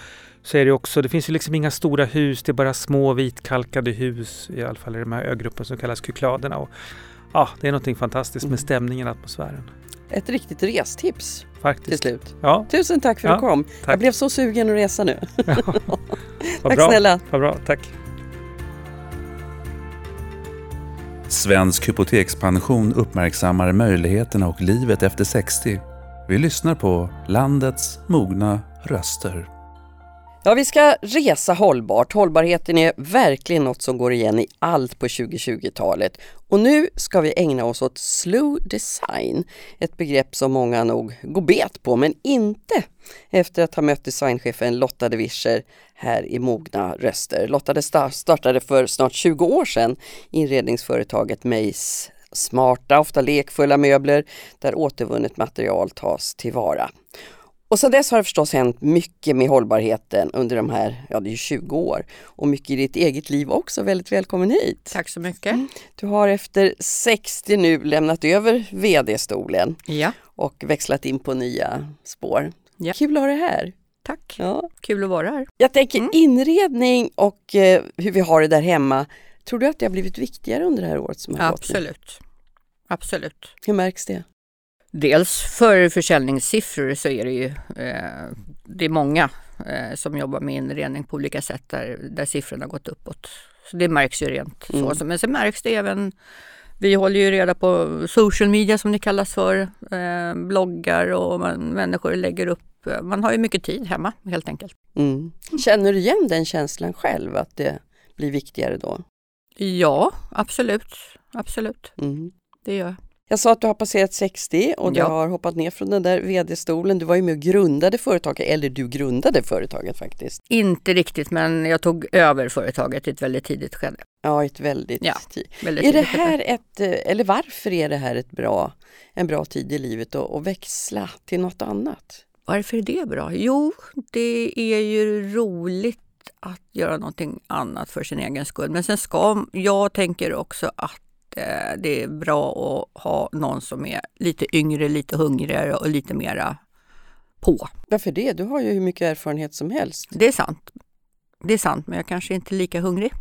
så är det också, det finns ju liksom inga stora hus, det är bara små vitkalkade hus, i alla fall i de här ögruppen som kallas Kykladerna. Och ja, det är någonting fantastiskt med stämningen, atmosfären. Ett riktigt restips Faktiskt. till slut. Ja. Tusen tack för att du kom. Tack. Jag blev så sugen att resa nu. Ja. tack bra. snälla. Vad bra, tack. Svensk hypotekspension uppmärksammar möjligheterna och livet efter 60. Vi lyssnar på landets mogna röster. Ja, vi ska resa hållbart. Hållbarheten är verkligen något som går igen i allt på 2020-talet. Och nu ska vi ägna oss åt slow design, ett begrepp som många nog går bet på, men inte efter att ha mött designchefen Lotta de Vischer här i Mogna Röster. Lotta startade för snart 20 år sedan inredningsföretaget Mace smarta, ofta lekfulla möbler där återvunnet material tas tillvara. Och sedan dess har det förstås hänt mycket med hållbarheten under de här, ja det är 20 år och mycket i ditt eget liv också. Väldigt välkommen hit! Tack så mycket! Mm. Du har efter 60 nu lämnat över VD-stolen ja. och växlat in på nya spår. Ja. Kul att ha dig här! Tack! Ja. Kul att vara här! Jag tänker mm. inredning och eh, hur vi har det där hemma. Tror du att det har blivit viktigare under det här året som har Absolut. gått? Absolut! Hur märks det? Dels för försäljningssiffror så är det ju eh, det är många eh, som jobbar med inredning på olika sätt där, där siffrorna har gått uppåt. Så det märks ju rent Mm. så. Men sen märks det även vi håller ju reda på social media som det kallas för, eh, bloggar och man, människor lägger upp. eh, Man har ju mycket tid hemma helt enkelt. Mm. Känner du igen den känslan själv, att det blir viktigare då? Ja, absolut. Absolut, Mm. det gör jag. Jag sa att du har passerat 60 och du Ja. har hoppat ner från den där vd-stolen. Du var ju med och grundade företaget, eller du grundade företaget faktiskt. Inte riktigt, men jag tog över företaget i ett väldigt tidigt skede. Ja, ett väldigt Ja, tid. Väldigt Är det här ett, eh, eller varför är det här ett bra, en bra tid i livet att växla till något annat? Varför är det bra? Jo, det är ju roligt att göra någonting annat för sin egen skull. Men sen ska, jag tänker också att det är bra att ha någon som är lite yngre, lite hungrigare och lite mera på. Varför det? Du har ju hur mycket erfarenhet som helst. Det är sant. Det är sant, men jag kanske inte är lika hungrig.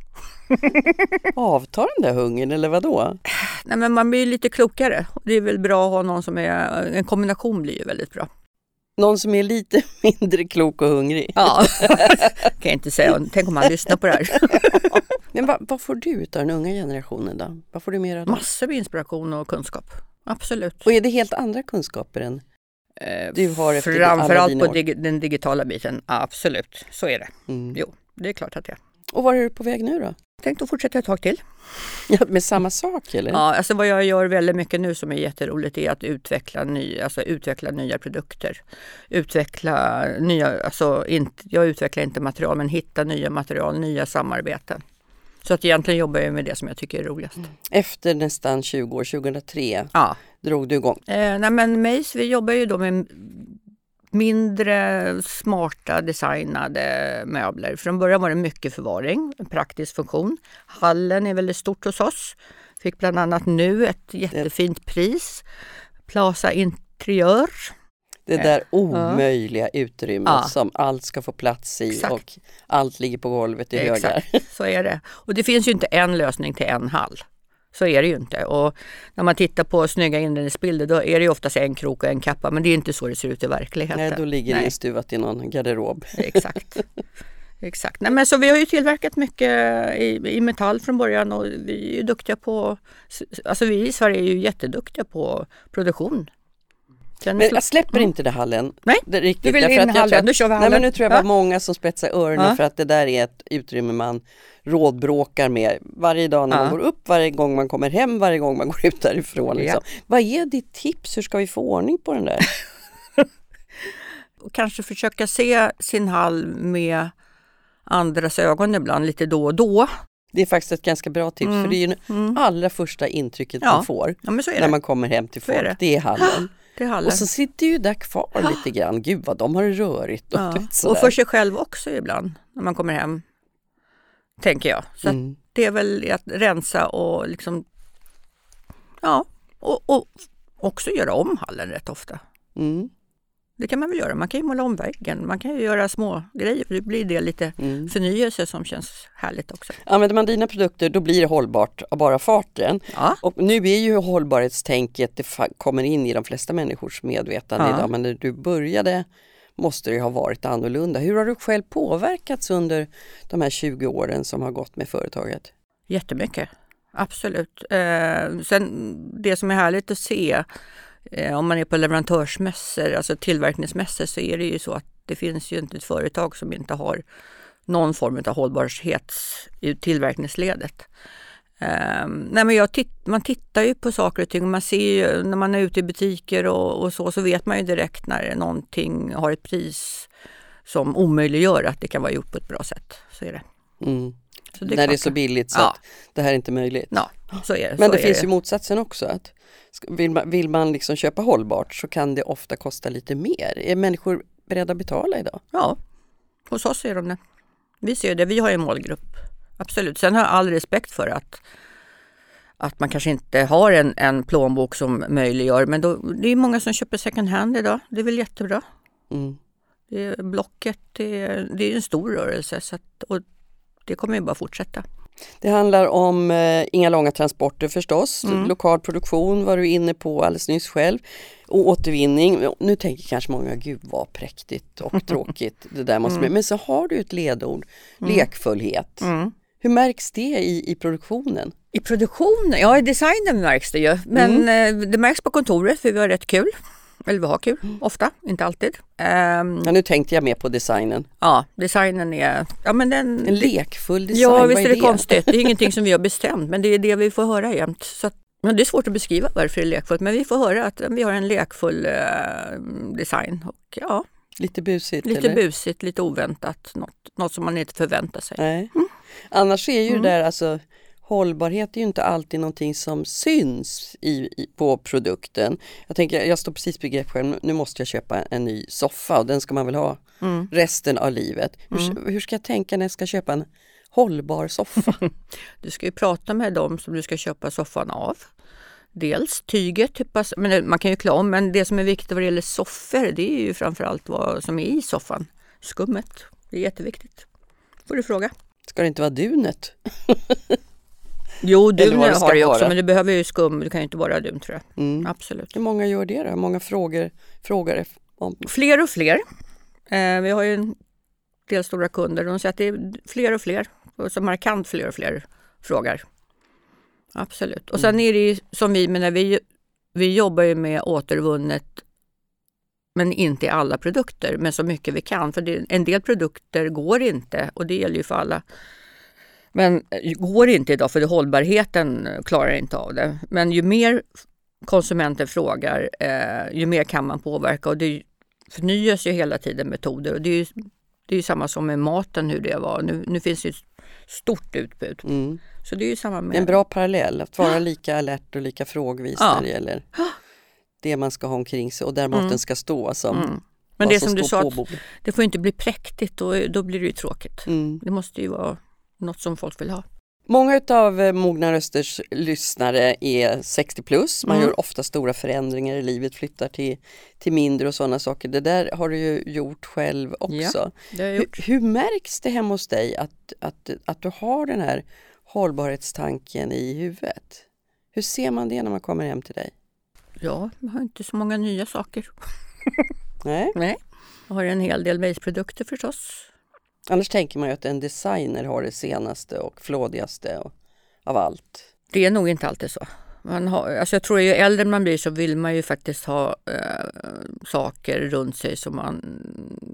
Avtar den där hungern eller vad då? Nej, men man blir lite klokare. Det är väl bra att ha någon som är... En kombination blir ju väldigt bra. Någon som är lite mindre klok och hungrig. Ja, kan jag inte säga. Tänk om han lyssnar på det här. Men vad, vad får du ut av den unga generationen då? Vad får du mer av? Massor med inspiration och kunskap. Absolut. Och är det helt andra kunskaper än Eh, Du har efter alla Framförallt på dig, den digitala biten, absolut. Så är det. mm. Jo, det är klart att det är. Och var är du på väg nu då? Tänkte att fortsätta ett tag till. Ja, med samma sak eller? Ja, alltså vad jag gör väldigt mycket nu som är jätteroligt är att utveckla, ny, alltså utveckla nya produkter. Utveckla nya, alltså inte, jag utvecklar inte material men hitta nya material, nya samarbeten. Så att egentligen jobbar jag med det som jag tycker är roligast. Efter nästan 20 år, 2003, Ja, drog du igång. Eh, nej men Mace, vi jobbar ju då med mindre smarta designade möbler. Från början var det mycket förvaring, en praktisk funktion. Hallen är väldigt stort hos oss. Fick bland annat nu ett jättefint pris. Plaza Interiör. Det där omöjliga utrymmet Ja. som allt ska få plats i Exakt. och allt ligger på golvet i högar. Exakt, så är det. Och det finns ju inte en lösning till en hall. Så är det ju inte. Och när man tittar på snygga inredningsbilder då är det ju oftast en krok och en kappa. Men det är inte så det ser ut i verkligheten. Nej, då ligger det instuvat i någon garderob. Exakt. Exakt. Nej, men så vi har ju tillverkat mycket i, i metall från början och vi är ju duktiga på, alltså vi i Sverige är ju jätteduktiga på produktion. Men jag släpper inte det hallen. Nej, riktigt, du vill in hallen, att- då kör vi Nej, hallen. men nu tror jag Ja. var många som spetsar öronen Ja. för att det där är ett utrymme man rådbråkar med varje dag när man Ja. går upp, varje gång man kommer hem, varje gång man går ut därifrån. Liksom. Vad är ditt tips? Hur ska vi få ordning på den där? kanske försöka se sin hall med andras ögon ibland lite då och då. Det är faktiskt ett ganska bra tips Mm. för det är ju Mm. allra första intrycket Ja. man får Ja när man kommer hem till folk. det. Det är hallen. Och så sitter ju där kvar lite grann. Gud vad de har det rörigt. Och, ja. och för sig själv också ibland när man kommer hem. Tänker jag. Så mm. det är väl att rensa och liksom ja, och, och också göra om hallen rätt ofta. Mm. Det kan man väl göra. Man kan ju måla om väggen. Man kan ju göra små grejer. Det blir det lite Mm. förnyelse som känns härligt också. Använder man dina produkter då blir det hållbart av bara farten. Ja, Och nu är ju hållbarhetstänket, det kommer in i de flesta människors medvetande Ja. idag, men när du började måste det ha varit annorlunda. Hur har du själv påverkats under de här 20 åren som har gått med företaget? jättemycket. Absolut. Eh, sen det som är härligt att se om man är på leverantörsmässor, alltså tillverkningsmässor, så är det ju så att det finns ju inte ett företag som inte har någon form av hållbarhet i tillverkningsledet. Eh, nej men titt, man tittar ju på saker och ting och man ser ju när man är ute i butiker och, och så, så vet man ju direkt när någonting har ett pris som omöjliggör att det kan vara gjort på ett bra sätt. Så är det. Mm. Så när det är klart. så billigt så Ja. att det här är inte möjligt. Ja, så är det. Men det är finns ju motsatsen också. Att vill man, vill man liksom köpa hållbart så kan det ofta kosta lite mer. Är människor beredda att betala idag? Ja, hos oss är de det. Vi ser det, vi har en målgrupp. Absolut. Sen har jag all respekt för att, att man kanske inte har en, en plånbok som möjliggör, men då, det är många som köper second hand idag. Det är väl jättebra. Mm. Det blocket, det är, det är en stor rörelse så att, och det kommer ju bara fortsätta. Det handlar om eh, inga långa transporter förstås, Mm. lokal produktion var du inne på alldeles nyss själv och återvinning. Nu tänker kanske många, gud vad präktigt och tråkigt det där måste bli. Men så har du ett ledord, lekfullhet. Mm. Hur märks det i, i produktionen? I produktionen, ja i designen märks det ju. Men Mm. eh, det märks på kontoret för vi har rätt kul. Eller vi har kul, Mm. ofta, inte alltid. Ehm, Ja, nu tänkte jag mer på designen. ja, designen är... Ja, men den, En lekfull design, ja visst är det, det konstigt. Det är ingenting som vi har bestämt men det är det vi får höra jämt. Så att, men det är svårt att beskriva varför det är lekfullt men vi får höra att vi har en lekfull eh, design. Och ja, Lite busigt lite eller? busigt, lite oväntat. Något, något som man inte förväntar sig. Nej. Annars är ju Mm. det där alltså Hållbarhet är ju inte alltid någonting som syns i, i, på produkten. Jag tänker, jag står precis på grepp själv, nu måste jag köpa en ny soffa och den ska man väl ha Mm. resten av livet. Hur, hur ska jag tänka när jag ska köpa en hållbar soffa? Du ska ju prata med dem som du ska köpa soffan av. Dels tyget, typas, men man kan ju klä om, men det som är viktigt vad det gäller soffor det är ju framförallt vad som är i soffan. Skummet, det är jätteviktigt. får du fråga. Ska det inte vara dunet? Jo, dun har det ju också, vara. men det behöver ju skum, det kan ju inte vara dun tror jag. Mm. Absolut. Hur många gör det då? Hur många frågor, frågar om? Fler och fler. Eh, vi har ju en del stora kunder de säger att det är fler och fler, och så markant fler och fler frågar. Absolut. Och sen är det ju som vi, men när vi, vi jobbar ju med återvunnet men inte i alla produkter, men så mycket vi kan. För det, en del produkter går inte och det gäller ju för alla. Men eh, går inte idag för hållbarheten eh, klarar inte av det. Men ju mer konsumenter frågar, eh, ju mer kan man påverka. Och det förnyas ju hela tiden metoder. Och det är ju, det är ju samma som med maten, hur det var. Nu, nu finns det ett stort utbud. Mm. Så det är ju samma med... en bra parallell, att vara lika alert och lika frågvis Ja. när det gäller det man ska ha omkring sig och där maten ska stå som Mm. Men det som du står sa, det får inte bli präktigt och då blir det ju tråkigt. Mm. Det måste ju vara något som folk vill ha. Många av eh, Mogna Rösters lyssnare är 60 plus. Man Mm. gör ofta stora förändringar i livet, flyttar till, till mindre och sådana saker. Det där har du ju gjort själv också. Har jag Hur, gjort. hur märks det hemma hos dig att, att, att du har den här hållbarhetstanken i huvudet? Hur ser man det när man kommer hem till dig? Ja, jag har inte så många nya saker. Nej. Nej. Jag har en hel del base-produkter förstås. Annars tänker man ju att en designer har det senaste och flådigaste och, av allt. Det är nog inte alltid så. Man har, alltså jag tror ju äldre man blir så vill man ju faktiskt ha eh, saker runt sig som man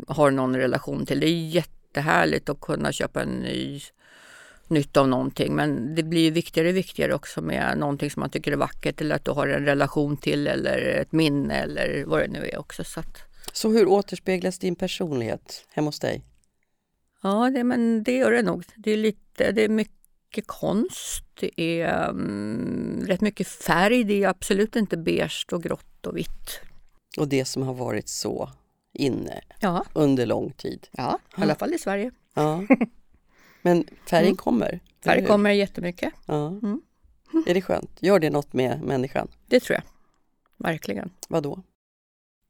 har någon relation till. Det är jättehärligt att kunna köpa en ny nytt av någonting men det blir viktigare och viktigare också med någonting som man tycker är vackert eller att du har en relation till eller ett minne eller vad det nu är också. Så att, Så hur återspeglas din personlighet hemma hos dig? Ja, det, men det gör det nog. Det är, lite, det är mycket konst, det är mm, rätt mycket färg. Det är absolut inte beige och grått och vitt. Och det som har varit så inne Ja, under lång tid. ja i alla fall i Sverige. Ja. Men färgen Mm. kommer. eller Färg hur? kommer jättemycket. Ja. Mm. Är det skönt? Gör det något med människan? Det tror jag. Verkligen. Vad då?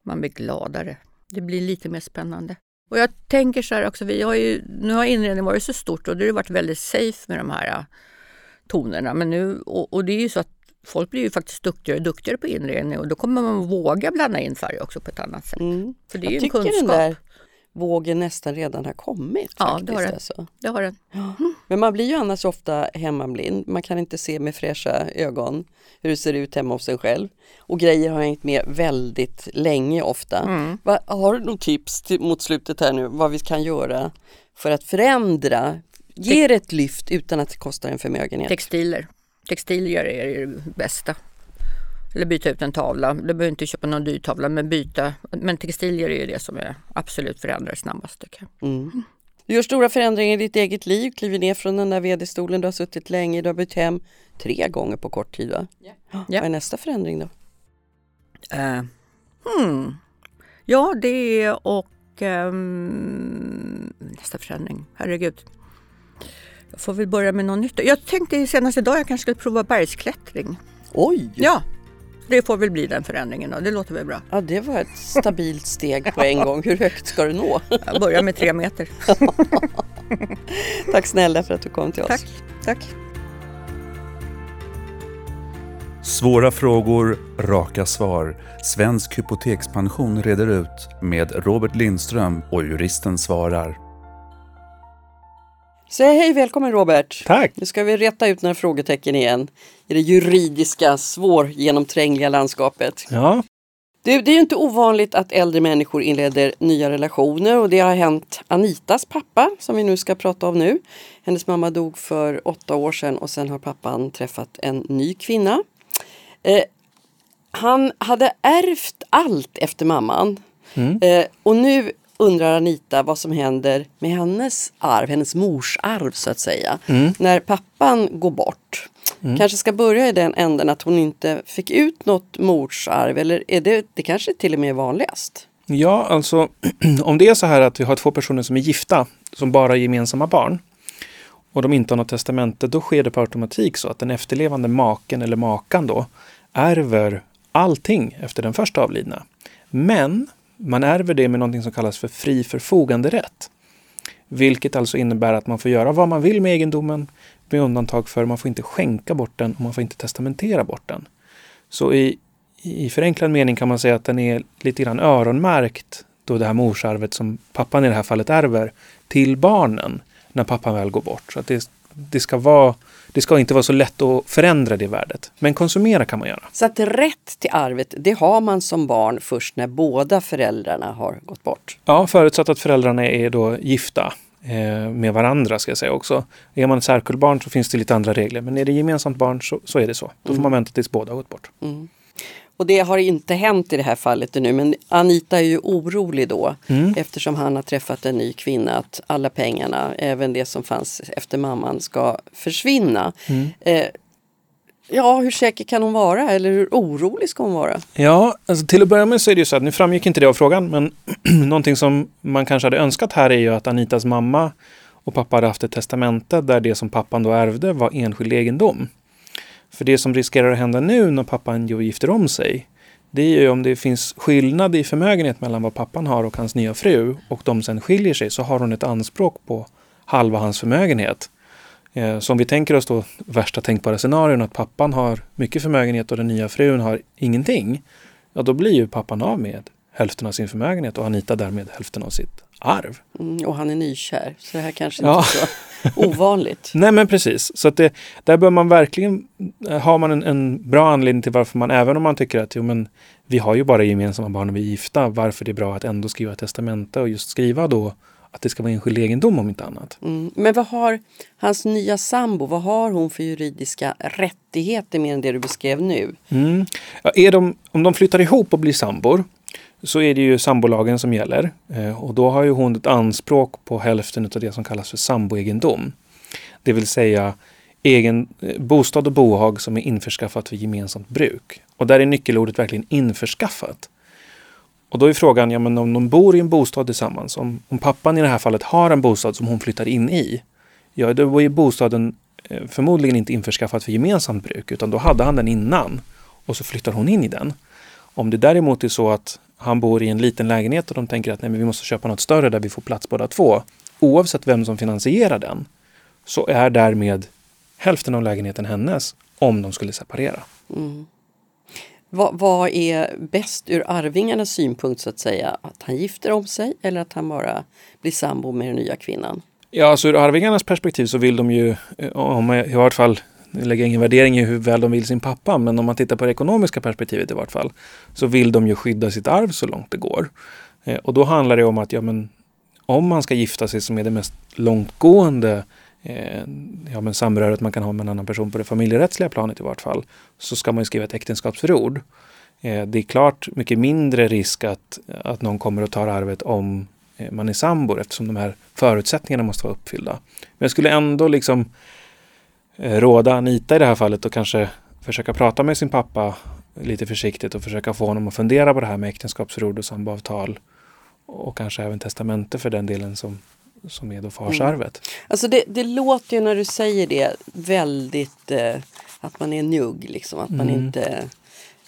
Man blir gladare. Det blir lite mer spännande. Och jag tänker så här också, vi har ju, nu har inredningen varit så stort och det har ju varit väldigt safe med de här äh, tonerna. Men nu, och, och det är ju så att folk blir ju faktiskt duktigare och duktigare på inredning och då kommer man våga blanda in färg också på ett annat sätt. Mm. För det är ju Jag en tycker den kunskap. där vågen nästan redan har kommit. Ja, faktiskt, det har den. Alltså. Det har den. Men man blir ju annars ofta hemmablind. Man kan inte se med fräscha ögon hur det ser ut hemma hos en själv. Och grejer har hängt med väldigt länge ofta. Mm. Va, har du något tips till, mot slutet här nu vad vi kan göra för att förändra, ge det ett lyft utan att det kostar en förmögenhet? Textiler. Textilier är det bästa. Eller byta ut en tavla. Du behöver inte köpa någon dyr tavla men byta. Men textilier är ju det som är absolut förändrar snabbast tycker jag. Mm. Du gör stora förändringar i ditt eget liv, kliver ner från den där vd-stolen du har suttit länge, du har bytt hem tre gånger på kort tid va? Ja. Vad är nästa förändring då? Eh, hmm. Ja, det är och ehm, nästa förändring. Herregud. Jag får väl börja med något nytt. Jag tänkte senast idag jag kanske skulle prova bergsklättring. Oj! Ja, det får väl bli den förändringen då. Det låter väl bra. Ja, det var ett stabilt steg på en gång. Hur högt ska du nå? Jag börjar med tre meter. Tack snälla för att du kom till oss. Tack. Tack. Svåra frågor, raka svar. Svensk hypotekspension reder ut med Robert Lindström och juristen svarar. Säg hej, välkommen Robert. Tack! Nu ska vi rätta ut några frågetecken igen i det juridiska, svårgenomträngliga landskapet. Ja, Du, det är ju inte ovanligt att äldre människor inleder nya relationer och det har hänt Anitas pappa som vi nu ska prata om nu. Hennes mamma dog för åtta år sedan och sen har pappan träffat en ny kvinna. Eh, han hade ärvt allt efter mamman eh, och nu undrar Anita vad som händer med hennes arv, hennes mors arv så att säga. När pappan går bort. Kanske ska börja i den änden att hon inte fick ut något morsarv eller är det, det kanske till och med är vanligast? Ja, alltså om det är så här att vi har två personer som är gifta, som bara har gemensamma barn och de inte har något testamente, då sker det per automatik så att den efterlevande maken eller makan då ärver allting efter den första avlidna. Men man ärver det med någonting som kallas för fri förfoganderätt. Vilket alltså innebär att man får göra vad man vill med egendomen med undantag för man får inte skänka bort den och man får inte testamentera bort den. Så i, i förenklad mening kan man säga att den är lite grann öronmärkt, då det här morsarvet som pappan i det här fallet ärver, till barnen när pappan väl går bort. Så att det, det, ska vara, det ska inte vara så lätt att förändra det värdet. Men konsumera kan man göra. Så att rätt till arvet, det har man som barn först när båda föräldrarna har gått bort. Ja, förutsatt att föräldrarna är då gifta med varandra ska jag säga också. Är man ett särkullbarn så finns det lite andra regler, men är det gemensamt barn så, så är det så. Då får man vänta tills båda har gått bort. Och det har inte hänt i det här fallet ännu men Anita är ju orolig då eftersom han har träffat en ny kvinna att alla pengarna, även det som fanns efter mamman, ska försvinna. Eh, ja, hur säker kan hon vara eller hur orolig ska hon vara? Ja, alltså till att börja med så är det ju så att, nu framgick inte det av frågan, men någonting som man kanske hade önskat här är ju att Anitas mamma och pappa hade haft ett testamente där det som pappan då ärvde var enskild egendom. För det som riskerar att hända nu när pappan ju gifter om sig, det är ju om det finns skillnad i förmögenhet mellan vad pappan har och hans nya fru och de sen skiljer sig så har hon ett anspråk på halva hans förmögenhet. Eh, Så om vi tänker oss då värsta tänkbara scenarion att pappan har mycket förmögenhet och den nya frun har ingenting. Ja, då blir ju pappan av med hälften av sin förmögenhet och Anita därmed hälften av sitt arv. Mm, och han är nykär, så det här kanske Ja. inte är så ovanligt. Nej men precis, så att det, där bör man verkligen, eh, har man en, en bra anledning till varför man, även om man tycker att jo, men, vi har ju bara gemensamma barn och vi är gifta, varför det är bra att ändå skriva testamente och just skriva då att det ska vara enskild egendom om inte annat. Mm. Men vad har hans nya sambo, vad har hon för juridiska rättigheter mer än det du beskrev nu? Mm. Ja, är de, om de flyttar ihop och blir sambor så är det ju sambolagen som gäller. Eh, och då har ju hon ett anspråk på hälften av det som kallas för samboegendom. Det vill säga egen, eh, bostad och bohag som är införskaffat för gemensamt bruk. Och där är nyckelordet verkligen införskaffat. Och då är frågan, ja men om de bor i en bostad tillsammans, om, om pappan i det här fallet har en bostad som hon flyttar in i, ja då är bostaden eh, förmodligen inte införskaffad för gemensamt bruk, utan då hade han den innan och så flyttar hon in i den. Om det däremot är så att han bor i en liten lägenhet och de tänker att nej, men vi måste köpa något större där vi får plats båda två, oavsett vem som finansierar den, så är därmed hälften av lägenheten hennes om de skulle separera. Mm. Vad, vad är bäst ur arvingarnas synpunkt så att säga? Att han gifter om sig eller att han bara blir sambo med den nya kvinnan? Ja, alltså ur arvingarnas perspektiv så vill de ju, eh, om jag i vart fall nu lägger jag ingen värdering i hur väl de vill sin pappa, men om man tittar på det ekonomiska perspektivet i vart fall, så vill de ju skydda sitt arv så långt det går. Eh, och då handlar det om att, ja men, om man ska gifta sig som är det mest långtgående eh, ja, men samröret man kan ha med en annan person på det familjerättsliga planet i vart fall, så ska man ju skriva ett äktenskapsförord. Eh, det är klart mycket mindre risk att, att någon kommer och tar arvet om eh, man är sambor eftersom de här förutsättningarna måste vara uppfyllda. Men jag skulle ändå liksom eh, råda Anita i det här fallet och kanske försöka prata med sin pappa lite försiktigt och försöka få honom att fundera på det här med äktenskapsförord och samboavtal och kanske även testamente för den delen som, som är då farsarvet. Alltså det, det låter ju när du säger det väldigt eh, att man är njugg, liksom. att man Mm. inte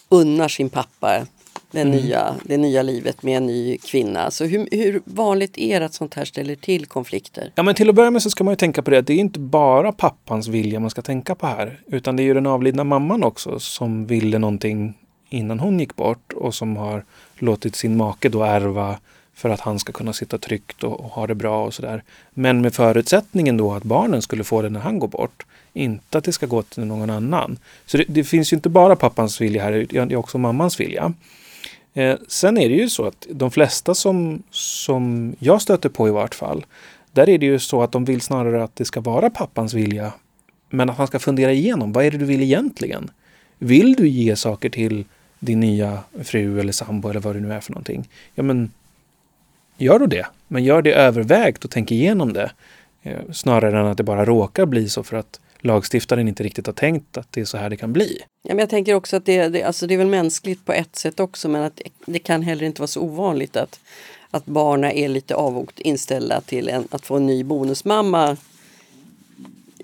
unnar sin pappa den nya, det nya livet med en ny kvinna. Så hur, hur vanligt är det att sånt här ställer till konflikter? Ja, men till att börja med så ska man ju tänka på det att det är inte bara pappans vilja man ska tänka på här. Utan det är ju den avlidna mamman också som ville någonting innan hon gick bort och som har låtit sin make då ärva för att han ska kunna sitta tryggt och, och ha det bra och sådär. Men med förutsättningen då att barnen skulle få det när han går bort. Inte att det ska gå till någon annan. Så det, det finns ju inte bara pappans vilja här, det är också mammans vilja. Eh, sen är det ju så att de flesta som, som jag stöter på i vart fall, där är det ju så att de vill snarare att det ska vara pappans vilja, men att han ska fundera igenom, vad är det du vill egentligen? Vill du ge saker till din nya fru eller sambo eller vad det nu är för någonting? Ja, men gör då det. Men gör det övervägt och tänk igenom det. Eh, snarare än att det bara råkar bli så för att lagstiftaren inte riktigt har tänkt att det är så här det kan bli. Ja, men jag tänker också att det, det, alltså det är väl mänskligt på ett sätt också men att det kan heller inte vara så ovanligt att, att barnen är lite avogt inställda till en, att få en ny bonusmamma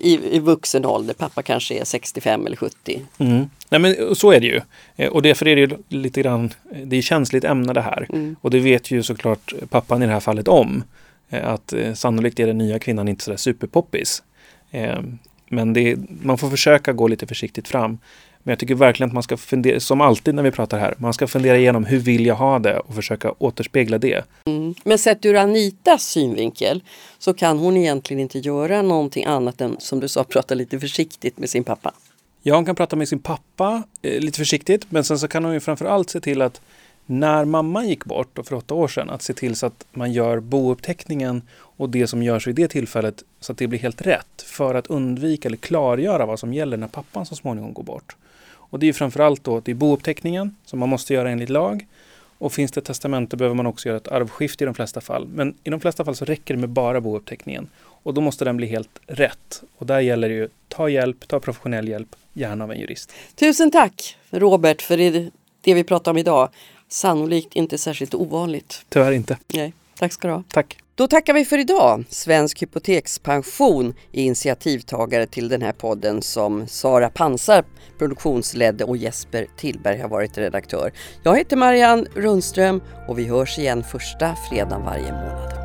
i, i vuxen ålder. Pappa kanske är 65 eller 70. Mm. Nej, men så är det ju. Eh, och därför är det lite grann, det är känsligt ämne det här. Mm. Och det vet ju såklart pappan i det här fallet om. Eh, att eh, sannolikt är den nya kvinnan inte sådär superpoppis. Men är, man får försöka gå lite försiktigt fram. Men jag tycker verkligen att man ska fundera, som alltid när vi pratar här, man ska fundera igenom hur vill jag ha det och försöka återspegla det. Mm. Men sett ur Anitas synvinkel så kan hon egentligen inte göra någonting annat än, som du sa, prata lite försiktigt med sin pappa. Ja, hon kan prata med sin pappa eh, lite försiktigt, men sen så kan hon ju framförallt se till att när mamman gick bort för åtta år sedan, att se till så att man gör bouppteckningen och det som görs vid det tillfället så att det blir helt rätt för att undvika eller klargöra vad som gäller när pappan så småningom går bort. Och det är framförallt då det är bouppteckningen som man måste göra enligt lag. Och finns det testamente behöver man också göra ett arvskifte i de flesta fall. Men i de flesta fall så räcker det med bara bouppteckningen. Och då måste den bli helt rätt. Och där gäller det ju, ta hjälp, ta professionell hjälp, gärna av en jurist. Tusen tack Robert för det, det vi pratar om idag. Sannolikt inte särskilt ovanligt. Tyvärr inte. Nej, tack ska du ha. Tack. Då tackar vi för idag. Svensk Hypotekspension är initiativtagare till den här podden som Sara Pansar produktionsledde och Jesper Tillberg har varit redaktör. Jag heter Marianne Rundström och vi hörs igen första fredagen varje månad.